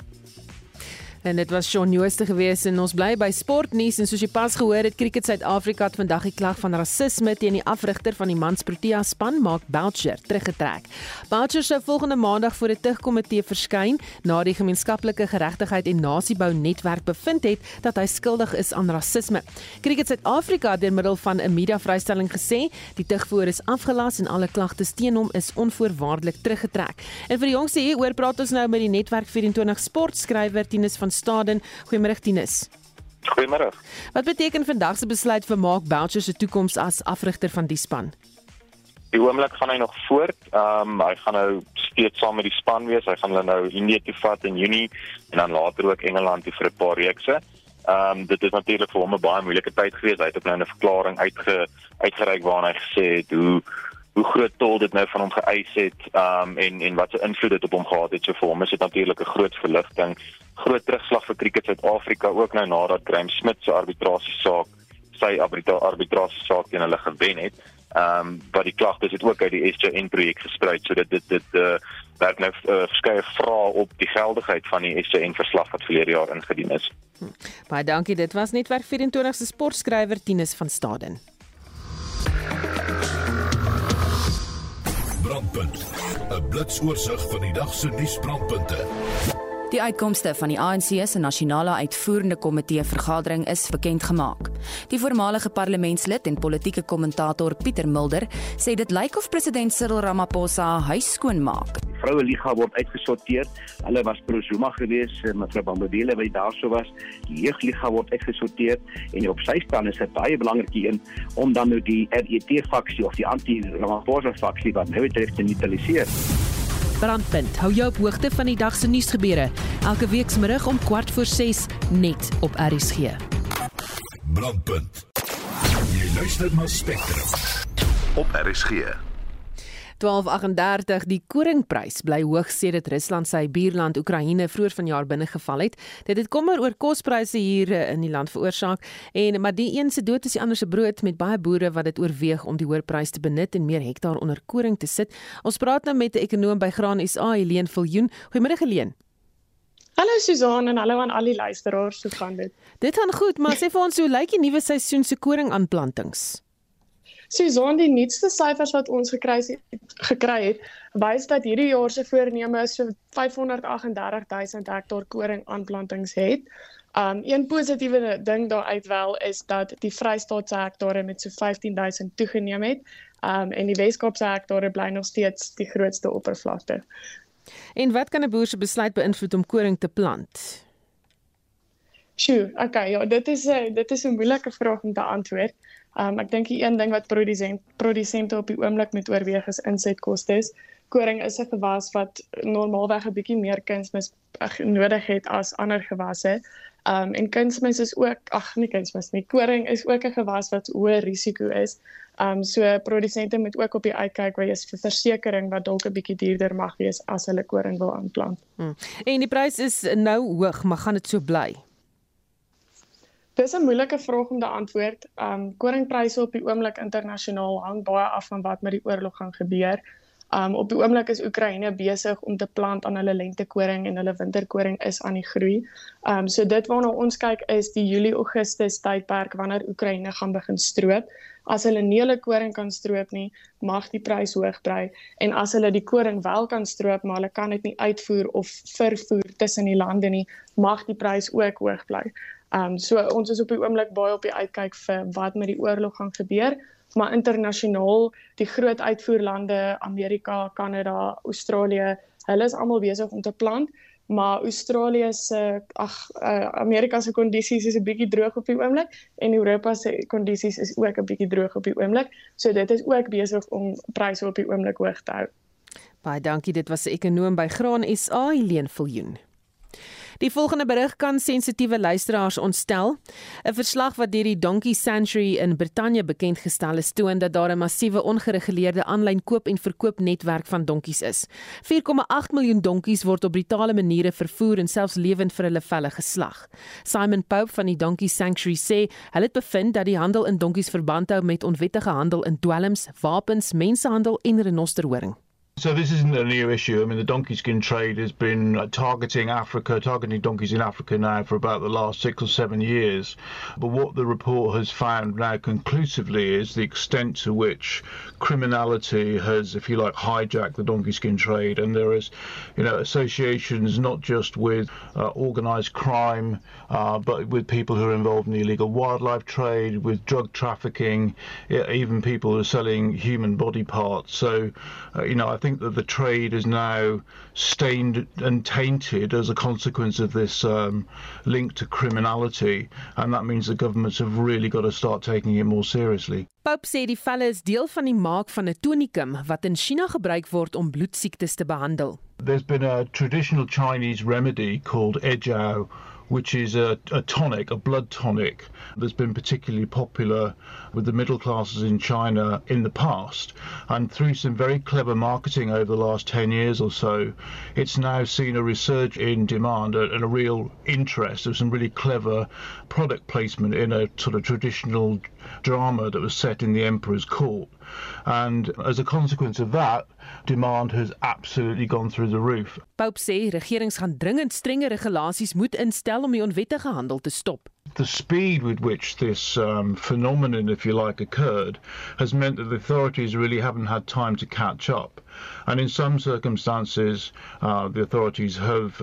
Speaker 2: En dit was Shaun Jooste gewees en ons bly by sportnuus en soos jy pas gehoor het Cricket Suid-Afrika het vandag die klag van rasisme teen die afrigter van die Mans Protea span Mark Boucher teruggetrek. Boucher sou volgende maandag voor 'n tugkomitee verskyn na die gemeenskaplike geregtigheid en nasiebou netwerk bevind het dat hy skuldig is aan rasisme. Cricket Suid-Afrika het deur middel van 'n media-vrystelling gesê die tugvoer is afgelas en alle klagtes teen hom is onvoorwaardelik teruggetrek. En vir die jongste hier oor praat ons nou met die Netwerk 24 sportskrywer Tinus van Staden. Goeiemôre Tinus.
Speaker 21: Goeiemôre.
Speaker 2: Wat beteken vandag se besluit vir Mark Boucher se toekoms as afrigter van die span?
Speaker 21: Die oomblik gaan hy nog voort. Ehm um, hy gaan nou steeds saam met die span wees. Hy gaan hulle nou Indië toe vat in Junie en dan later ook Engeland toe vir 'n paar reekse. Ehm um, dit is natuurlik vir hom 'n baie moeilike tyd gewees. Hy het op nou 'n verklaring uitge uitgereik waarin hy gesê het hoe hoe groot tol dit nou van hom geëis het um en en wat se invloed dit op hom gehad het so vir hom is dit natuurlik 'n groot verligting groot terugslag vir cricket Suid-Afrika ook nou nadat Graham Smith se arbitrasie saak sy arbitrasie saak teen hulle gewen het Ehm um, wat die klagtes het ook uit die SJN projek gesprei so dit dit dit uh, werk nou uh, verskeie vrae op die geldigheid van die SJN verslag wat verlede jaar ingedien is.
Speaker 2: Hm. Baie dankie. Dit was netwerk 24 se sportskrywer Tinus van Staden.
Speaker 1: Brandpunt. 'n Blitsoorsig van die dag se nuusbrandpunte.
Speaker 22: Die uitkomste van die ANC se nasionale uitvoerende komitee vergadering is bekend gemaak. Die voormalige parlementslid en politieke kommentator Pieter Mulder sê dit lyk of president Cyril Ramaphosa huis skoon maak.
Speaker 23: Vroue liga word uitgesorteer. Hulle was pro Zuma geweest, eh, mevrou Bambadele wat daarso was. Die jeugliga word uitgesorteer en op sy staan is dit baie belangrik een om dan nou die RET faksie of die anti-Ramaphosa faksie wat nou te neutraliseer.
Speaker 2: Brandpunt. Hou jou op hoogte van die dag se nuusgebeure elke week se middag om kwart voor 6 net op RSG.
Speaker 1: Brandpunt. Jy luister na Spectrum op RSG.
Speaker 2: 1238 die koringprys bly hoog sedit Rusland sy buurland Oekraïne vroeër vanjaar binnegeval het. Dit het kommer oor kospryse hier eh, in die land veroorsaak en maar die een se dood is die ander se brood met baie boere wat dit oorweeg om die hoër prys te benut en meer hektaar onder koring te sit. Ons praat nou met 'n ekonom by Graan SA, Helene Viljoen. Goeiemôre Helene.
Speaker 24: Hallo Susan en hallo aan al die luisteraars, hoe gaan dit?
Speaker 2: Dit gaan goed, maar sê vir ons hoe lyk die nuwe seisoen se koringaanplantings?
Speaker 24: Susan, die nuutste syfers wat ons gekry het, gekry het, wys dat hierdie jaar se voorneme so 538000 hektaar koring aanplantings het. Um een positiewe ding daaruit wel is dat die Vrystaat se hektare met so 15000 toegeneem het. Um en die Weskaap se hektare bly nog steeds die grootste oppervlakte.
Speaker 2: En wat kan 'n boer se besluit beïnvloed om koring te plant?
Speaker 24: Sjoe, okay, ja, dit is 'n dit is 'n moeilike vraag om te antwoord. Um ek dink die een ding wat produsent produsente op die oomblik moet oorweeg is insetkostes. Koring is 'n gewas wat normaalweg 'n bietjie meer kunsmis nodig het as ander gewasse. Um en kunsmis is ook ag nee kunsmis nie. Koring is ook 'n gewas wat hoë risiko is. Um so produsente moet ook op die uitkyk wees vir versekerings wat dalk 'n bietjie duurder mag wees as hulle koring wil aanplant.
Speaker 2: Hmm. En die prys is nou hoog, maar gaan dit so bly?
Speaker 24: Dis 'n moeilike vraag om te antwoord. Um koringpryse op die oomblik internasionaal hang baie af van wat met die oorlog gaan gebeur. Um op die oomblik is Oekraïne besig om te plant aan hulle lentekoring en hulle winterkoring is aan die groei. Um so dit waarna ons kyk is die Julie-Augustus tydperk wanneer Oekraïne gaan begin stroop. As hulle nie hulle koring kan stroop nie, mag die prys hoog bly en as hulle die koring wel kan stroop, maar hulle kan dit nie uitvoer of vervoer tussen die lande nie, mag die prys ook hoog bly. Ehm um, so ons is op die oomblik baie op die uitkyk vir wat met die oorlog gaan gebeur, maar internasionaal, die groot uitvoerlande, Amerika, Kanada, Australië, hulle is almal besig om te plant, maar Australië se ag uh, Amerika se kondisies is 'n bietjie droog op die oomblik en Europa se kondisies is ook 'n bietjie droog op die oomblik. So dit is ook besig om pryse op die oomblik hoog te hou.
Speaker 2: Baie dankie, dit was 'n ekonom by Graan SA, Helene Viljoen. Die volgende berig kan sensitiewe luisteraars ontstel. 'n Verslag wat deur die Donkey Sanctuary in Brittanje bekend gestel is, toon dat daar 'n massiewe ongereguleerde aanlyn koop en verkoop netwerk van donkies is. 4,8 miljoen donkies word op brutale maniere vervoer en selfs lewend vir hulle velle geslag. Simon Pope van die Donkey Sanctuary sê, hulle het bevind dat die handel in donkies verband hou met onwettige handel in dwelms, wapens, mensenhandel en renosterhoring.
Speaker 18: So this isn't a new issue. I mean, the donkey skin trade has been targeting Africa, targeting donkeys in Africa now for about the last six or seven years. But what the report has found now conclusively is the extent to which criminality has, if you like, hijacked the donkey skin trade. And there is, you know, associations not just with uh, organised crime, uh, but with people who are involved in the illegal wildlife trade, with drug trafficking, even people who are selling human body parts. So, uh, you know, I think think that the trade is now stained and tainted as a consequence of this um, link to criminality, and that means the governments have really got to start taking it more seriously.
Speaker 2: Pope sê die velle is deel van die maak van 'n tonikum wat in China gebruik word om bloedsiektes te behandel.
Speaker 18: There's been a traditional Chinese remedy called ejiao which is a, a, tonic, a blood tonic, that's been particularly popular with the middle classes in China in the past. And through some very clever marketing over the last 10 years or so, it's now seen a resurge in demand and a real interest of some really clever product placement in a sort of traditional drama that was set in the emperor's court. And as a consequence of that, demand has absolutely gone through the roof.
Speaker 2: Pope sê regerings gaan dringend strenger regulasies moet instel om die onwettige handel te stop.
Speaker 18: The speed with which this um, phenomenon, if you like, occurred has meant that the authorities really haven't had time to catch up. And in some circumstances, uh, the authorities have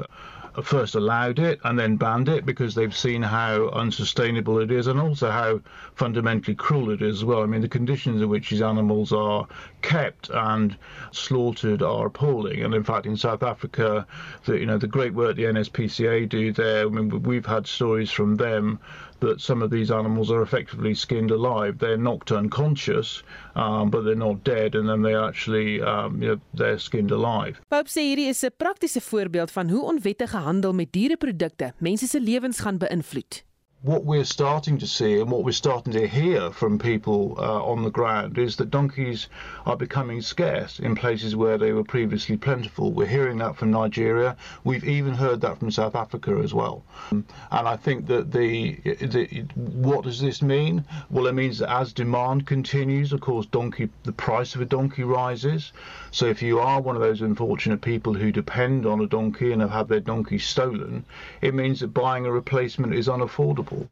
Speaker 18: first allowed it and then banned it because they've seen how unsustainable it is and also how fundamentally cruel it is as well. I mean, the conditions in which these animals are kept and slaughtered are appalling. And in fact, in South Africa, the, you know, the great work the NSPCA do there, I mean, we've had stories from them that some of these animals are effectively skinned alive. They're knocked unconscious, um, but they're not dead, and then they actually, um, you know, they're skinned alive.
Speaker 2: Pope sê hierdie is 'n praktiese voorbeeld van hoe onwettige handel met diereprodukte mense se lewens gaan beïnvloed.
Speaker 18: What we're starting to see and what we're starting to hear from people uh, on the ground is that donkeys are becoming scarce in places where they were previously plentiful. We're hearing that from Nigeria. We've even heard that from South Africa as well. Um, and I think that the, the what does this mean? Well, it means that as demand continues, of course, donkey the price of a donkey rises. So if you are one of those unfortunate people who depend on a donkey and have had their donkey stolen, it means that buying a replacement is unaffordable.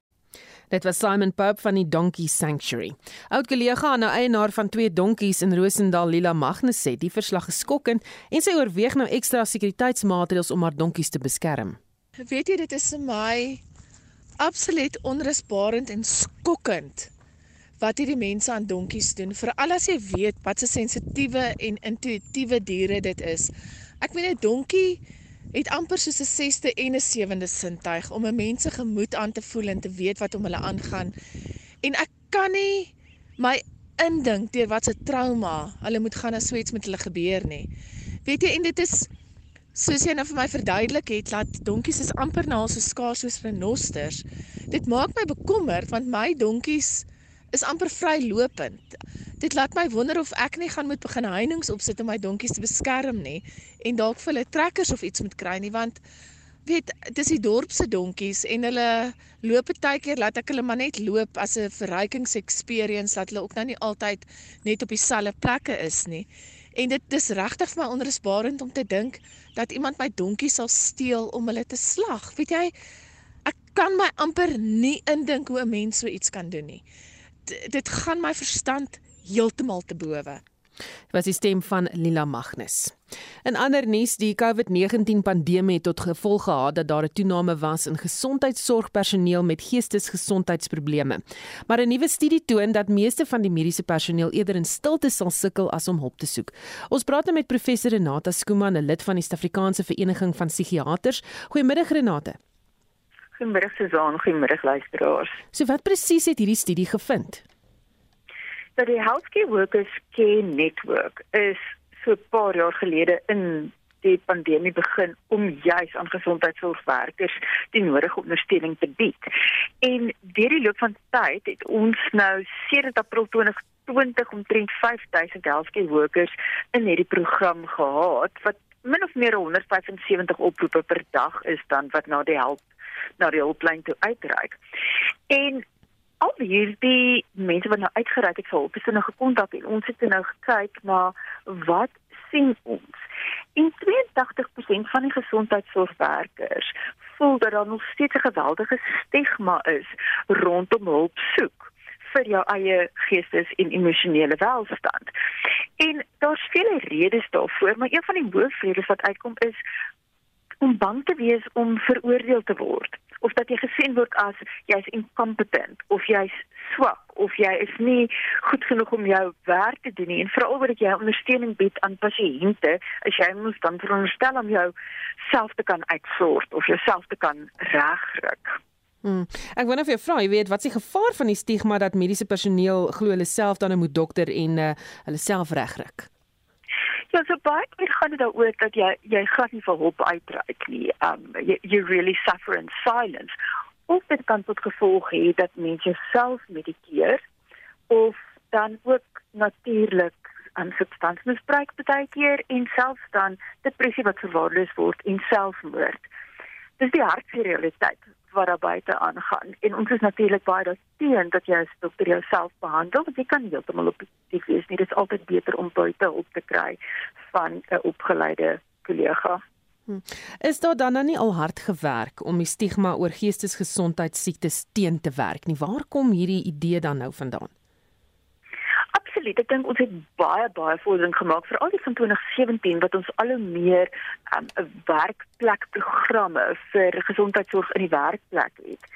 Speaker 2: Dit was Simon Pope van die Donkey Sanctuary. Oud kollega en nou eienaar van twee donkies in Rosendal, Lila Magnus sê die verslag is skokkend en sy oorweeg nou ekstra sekuriteitsmaatreëls om haar donkies te beskerm.
Speaker 25: Weet jy dit is vir my absoluut onrusbarend en skokkend wat hierdie mense aan donkies doen, veral as jy weet wat se sensitiewe en intuïtiewe diere dit is. Ek meen 'n donkie het amper soos 'n sesde en 'n sewende sintuig om 'n mens se gemoed aan te voel en te weet wat om hulle aangaan. En ek kan nie my indink deur wat se trauma hulle moet gaan as so iets met hulle gebeur nie. Weet jy en dit is soos jy nou vir my verduidelik het dat donkies is amper na so skaars soos renosters. Dit maak my bekommerd want my donkies is amper vrylopend. Dit laat my wonder of ek nie gaan moet begin heininge opsit om my donkies te beskerm nie en dalk vir hulle trekkers of iets moet kry nie want weet dis die dorp se donkies en hulle loop baie keer laat ek hulle maar net loop as 'n verrykings experience dat hulle ook nou nie altyd net op dieselfde plekke is nie. En dit dis regtig vir my onrusbarend om te dink dat iemand my donkie sal steel om hulle te slag. Weet jy, ek kan my amper nie indink hoe 'n mens so iets kan doen nie. Dit gaan my verstand heeltemal te bowe.
Speaker 2: Was die stem van Lila Magnus. In ander nuus, die COVID-19 pandemie het tot gevolg gehad dat daar 'n toename was in gesondheidsorgpersoneel met geestesgesondheidsprobleme. Maar 'n nuwe studie toon dat meeste van die mediese personeel eerder in stilte sal sukkel as om hulp te soek. Ons praat nou met professor Renata Skooman, 'n lid van die Suid-Afrikaanse Vereniging van Psigiaters. Goeiemiddag Renata.
Speaker 26: Goeiemiddag Susan, goeiemiddag luisteraars.
Speaker 2: So wat presies het hierdie studie gevind?
Speaker 26: dat die Healthcare Workers Care Network is so 'n paar jaar gelede in die pandemie begin om juis aan gesondheidsorgwerkers die nodige ondersteuning te bied. En deur die loop van tyd het ons nou sedert April 2020 omtrent 5000 healthcare workers in hierdie program gehad wat min of meer 175 oproepe per dag is dan wat na die help na die hulplyn toe uitreik. En al hierdie mense wat nou uitgereik het vir hulp, het nou gekontak en ons het nou gekyk na wat sien ons. In 82% van die gesondheidsorgwerkers voel dat daar nog steeds 'n geweldige stigma is rondom hulp soek vir jou eie geestes en emosionele welstand. En daar's vele redes daarvoor, maar een van die hoofredes wat uitkom is om bang te wees om veroordeel te word of dat jy gesien word as jy's incompetent of jy's swak of jy is nie goed genoeg om jou werk te doen nie en veral word jy ondersteuning bied aan pasiënte as jy moet dan veronderstel om jou self te kan uitsorg of jouself te kan regryk.
Speaker 2: Hmm. Ek wonder of jy vra, jy weet, wat is die gevaar van die stigma dat mediese personeel glo hulle self dan moet dokter en uh, hulle self regryk?
Speaker 26: Ja, so baie keer gaan dit daaroor dat jy jy glad nie vir hulp uitreik nie. Um you, you really suffer in silence. Of dit kan tot gevolg hê dat mense self medikeer of dan ook natuurlik aan substansmisbruik baie keer en selfs dan depressie wat verwaarloos word en selfmoord. Dis die hartse realiteit wat daar buite aangaan. En ons is natuurlik baie daarteen dat jy as dokter jouself behandel, want jy kan heeltemal objektief wees nie. Dit is altyd beter om buite hulp te kry van 'n opgeleide kollega.
Speaker 2: Hm. Is daar dan nou nie al hard gewerk om die stigma oor geestesgesondheidsiektes teen te werk nie? Waar kom hierdie idee dan nou vandaan?
Speaker 26: Absoluut. Ek dink ons het baie baie vordering gemaak vir al die van 2017 wat ons al hoe meer 'n um, werkplekprogramme vir gesondheidsorg in die werkplek het.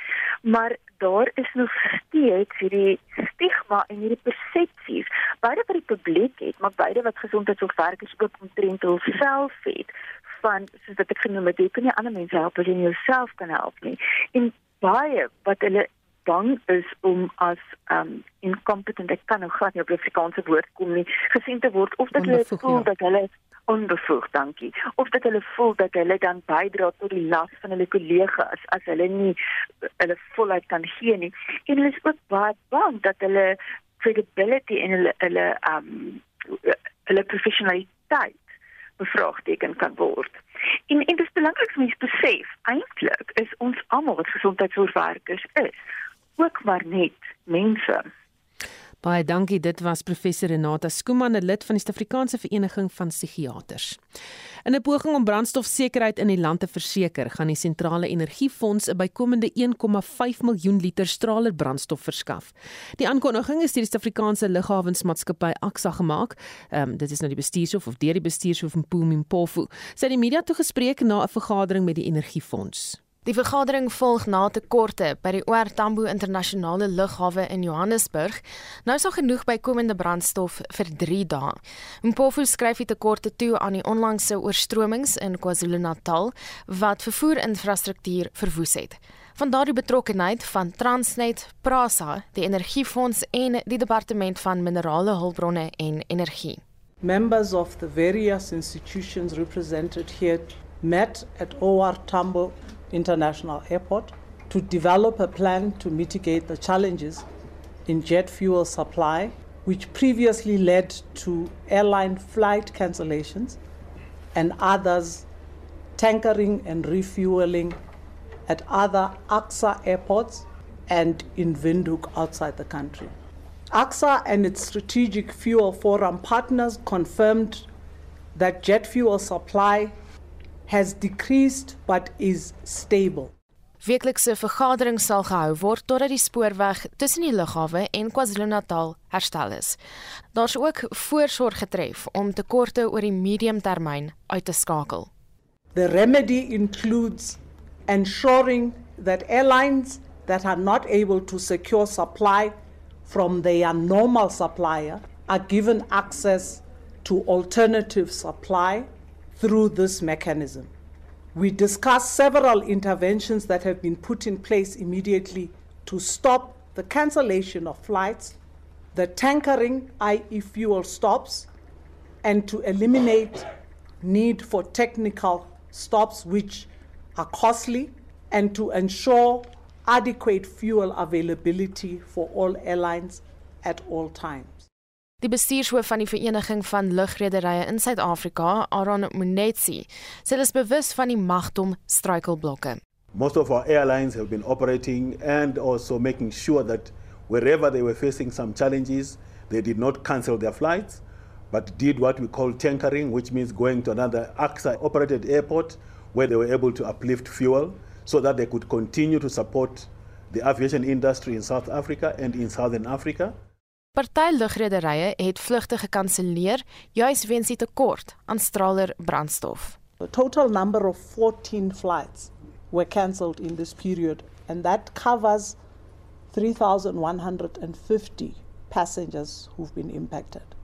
Speaker 26: Maar daar is nog steeds hierdie stigma en hierdie persepsies beide vir die publiek het, maar beide wat gesondheidsorgwerkers ook omtrent hulself het van soos wat ek genoem het, jy kan nie ander mense help as jy jouself kan help nie. En baie wat hulle bang is om as um incompetent ek kan nou glad nie op die Afrikaanse woord kom nie gesien te word of dat hulle voel ja. dat hulle onbevoegd dankie of dat hulle voel dat hulle dan bydra tot die las van hulle kollegas as hulle nie hulle voluit kan gee nie en hulle is ook baie bang dat hulle credibility en hulle hulle um hulle professionaliteit bevraagteken kan word. En en dit is belangrik om te besef, eintlik is ons almal wat gesondheidsorgwerkers is, ook maar net mense.
Speaker 2: Baie dankie. Dit was professor Renata Skooman, 'n lid van die Suid-Afrikaanse Vereniging van Psigiaters. In 'n poging om brandstofsekerheid in die land te verseker, gaan die Sentrale Energiefonds 'n bykomende 1,5 miljoen liter straler brandstof verskaf. Die aankondiging is deur die Suid-Afrikaanse Lughawensmaatskappy Aksa gemaak. Ehm um, dit is nou die bestuurshoof of deur die bestuurshoof Mpumi Mpofu. Sy het die media toegespreek na 'n vergadering met die Energiefonds.
Speaker 6: Die vergadering volg na tekorte by die OR Tambo Internasionale Lughawe in Johannesburg. Nou is al genoeg bykomende brandstof vir 3 dae. Mpofu skryf die tekorte toe aan die onlangse oorstromings in KwaZulu-Natal wat vervoerinfrastruktuur verwoes het. Van daardie betrokkenheid van Transnet, Prasa, die Energiefonds en die Departement van Minerale Hulpbronne en Energie.
Speaker 27: Members of the various institutions represented here met at OR Tambo International Airport to develop a plan to mitigate the challenges in jet fuel supply, which previously led to airline flight cancellations and others tankering and refueling at other AXA airports and in Windhoek outside the country. AXA and its Strategic Fuel Forum partners confirmed that jet fuel supply has decreased but is stable.
Speaker 6: Weeklikse vergadering sal gehou word totdat die spoorweg tussen die lughawe en KwaZulu-Natal herstel is. Daar's ook voorsorg getref om tekorte oor die mediumtermyn uit te skakel.
Speaker 27: The remedy includes ensuring that airlines that are not able to secure supply from their normal supplier are given access to alternative supply through this mechanism. We discussed several interventions that have been put in place immediately to stop the cancellation of flights, the tankering, i.e., fuel stops, and to eliminate need for technical stops, which are costly, and to ensure adequate fuel availability for all airlines at all times.
Speaker 6: Die bestuurshoof van die Vereniging van Lugrederye in Suid-Afrika, Aaron Munetsi, sê hulle is bewus van die magdom struikelblokke.
Speaker 28: Most of our airlines have been operating and also making sure that wherever they were facing some challenges, they did not cancel their flights, but did what we call tankering, which means going to another AXA operated airport where they were able to uplift fuel so that they could continue to support the aviation industry in South Africa and in Southern Africa.
Speaker 6: Party lugrederye het vlugte gekanselleer juis weens die tekort aan straler brandstof.
Speaker 27: The total number of 14 flights were cancelled in this period and that covers 3150 passengers who've been impacted.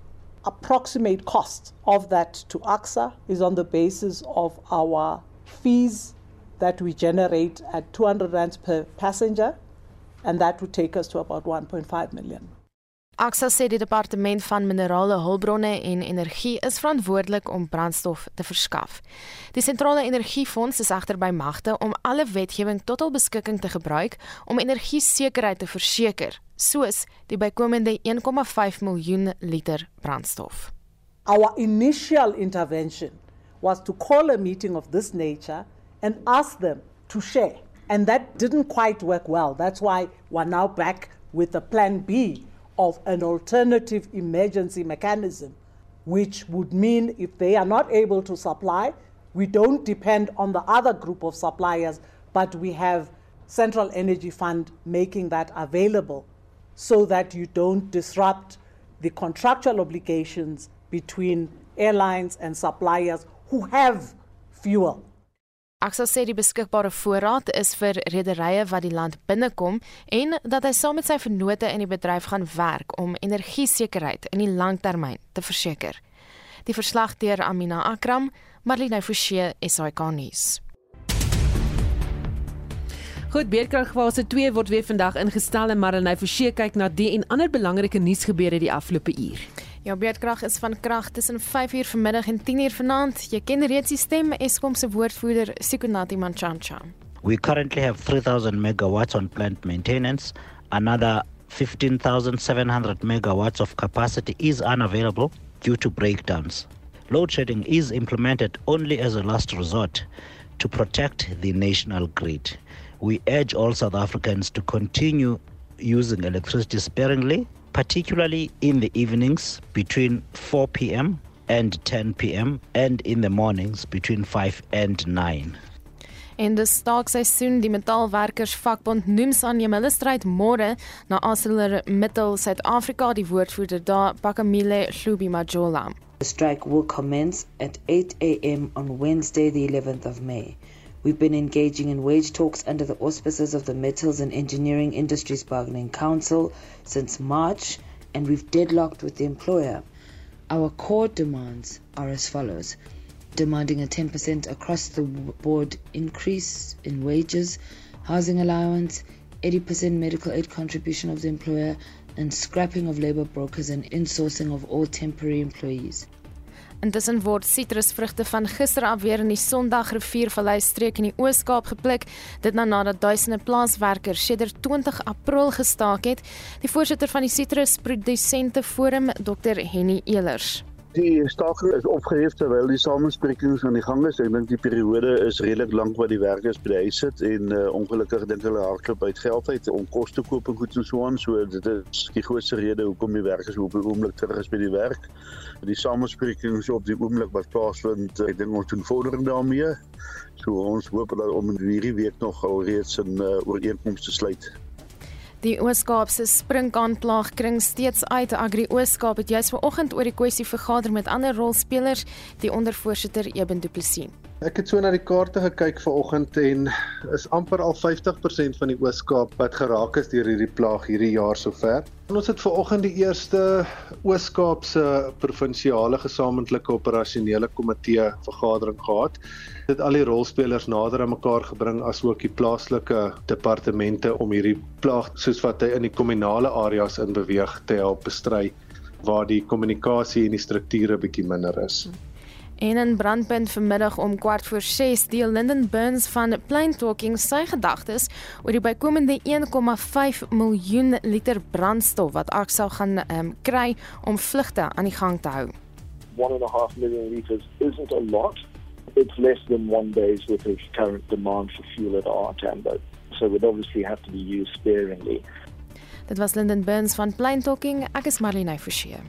Speaker 27: Approximate cost of that to AXA is on the basis of our fees that we generate at 200 rands per passenger and that would take us to about 1.5 million.
Speaker 6: Aksa sê die departement van minerale hulpbronne en energie is verantwoordelik om brandstof te verskaf. Die sentrale energiefonds is egter by magte om alle wetgewing tot hul beskikking te gebruik om energiesekerheid te verseker, soos die bykomende 1,5 miljoen liter brandstof.
Speaker 27: Our initial intervention was to call a meeting of this nature and ask them to share And that didn't quite work well. That's why we're now back with a plan B of an alternative emergency mechanism, which would mean if they are not able to supply, we don't depend on the other group of suppliers, but we have Central Energy Fund making that available so that you don't disrupt the contractual obligations between airlines and suppliers who have fuel.
Speaker 6: Ek sal sê die beskikbare voorraad is vir rederye wat die land binnekom en dat hy saam met sy vennote in die bedryf gaan werk om energiesekerheid in die langtermyn te verseker. Die verslag deur Amina Akram, Marlene Forsie, SAK nuus.
Speaker 2: Goed, beerkragfase 2 word weer vandag ingestel en Marlene Forsie kyk na die en ander belangrike nuusgebeure die afgelope uur.
Speaker 6: Ja, beerdkrag is van krag tussen 5uur vanmiddag en 10uur vanaand. Jy ken reeds die stem Eskom se woordvoerder Sikunati Manchancha.
Speaker 29: We currently have 3000 megawatts on plant maintenance. Another 15,700 megawatts of capacity is unavailable due to breakdowns. Load shedding is implemented only as a last resort to protect the national grid. We urge all South Africans to continue using electricity sparingly particularly in the evenings between 4 p.m. and 10 p.m. and in the mornings between 5 and 9.
Speaker 6: In die staakseisoen die metaalwerkers vakbond noems aan hulle stryd môre na ArcelorMittal Suid-Afrika die woordvoerder daar Pakamile Hlubi Majola.
Speaker 30: The strike will commence at 8 a.m. on Wednesday the 11th of May. We've been engaging in wage talks under the auspices of the Metals and Engineering Industries Bargaining Council since March, and we've deadlocked with the employer. Our core demands are as follows demanding a 10% across the board increase in wages, housing allowance, 80% medical aid contribution of the employer, and scrapping of labor brokers and insourcing of all temporary employees.
Speaker 6: Intussen word sitrusvrugte van gister af weer in die Sondagriviervallei streek in die Oos-Kaap gepluk, dit na nadat duisende plaaswerkers sedert 20 April gestaak het. Die voorsitter van die Sitrusprodusente Forum, Dr Henny Elers.
Speaker 31: Die staking is opgehef terwyl die samesprekings aan die gang is. Ek dink die periode is redelik lank wat die werkers by die huis sit en uh, ongelukkig dink hulle hardloop uit geld uit om kos te koop en goed en so aan. So dit is die grootste rede hoekom die werkers op die oomblik terug is by die werk. Die samesprekings op die oomblik wat plaasvind, ek dink ons doen vordering daarmee. So ons hoop dat om hierdie week nog alreeds 'n uh, ooreenkoms te sluit.
Speaker 6: Die Oos-Kaapse sprinkaanplaag kring steeds uit. Agri Oos-Kaap het juis vanoggend oor die kwessie vergader met ander rolspelers, die ondervoorsitter Eben Du Plessis.
Speaker 15: Ek het so na die kaarte gekyk vanoggend en is amper al 50% van die Oos-Kaap wat geraak is deur hierdie plaag hierdie jaar sover. Ons het vanoggend die eerste Oos-Kaapse provinsiale gesamentlike operasionele komitee vergadering gehad. Dit al die rolspelers nader aan mekaar gebring asook die plaaslike departemente om hierdie plaag soos wat hy in die kommunale areas in beweeg te help bestry waar die kommunikasie en die strukture bietjie minder is. Hmm.
Speaker 6: En in brandpunt vanmiddag om kwart voor 6 deel Linden Burns van Plain Talking sy gedagtes oor die bykomende 1,5 miljoen liter brandstof wat Aksa gaan um, kry om vlugte aan die gang te hou.
Speaker 32: 1.5 million liters isn't a lot. It's less than one day's worth of current demand for fuel at our Tambo. So it would obviously have to be used sparingly.
Speaker 6: Dit was Linden Burns van Plain Talking. Ek is Marlene Forsie.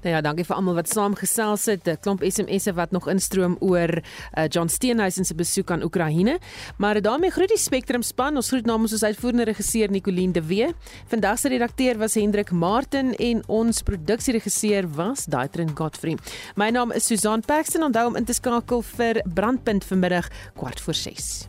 Speaker 2: Nou ja, dankie vir almal wat saamgesels het. 'n Klomp SMS'e wat nog instroom oor uh, John Steenhuisen se besoek aan Oekraïne. Maar daarmee groet die Spectrum span. Ons groet namens ons uitvoerende regisseur Nicoline de Wee. Vandag se redakteur was Hendrik Martin en ons produksieregisseur was Daitrin Godfrey. My naam is Susan Paxton. Onthou om in te skakel vir Brandpunt vanmiddag kwart voor 6.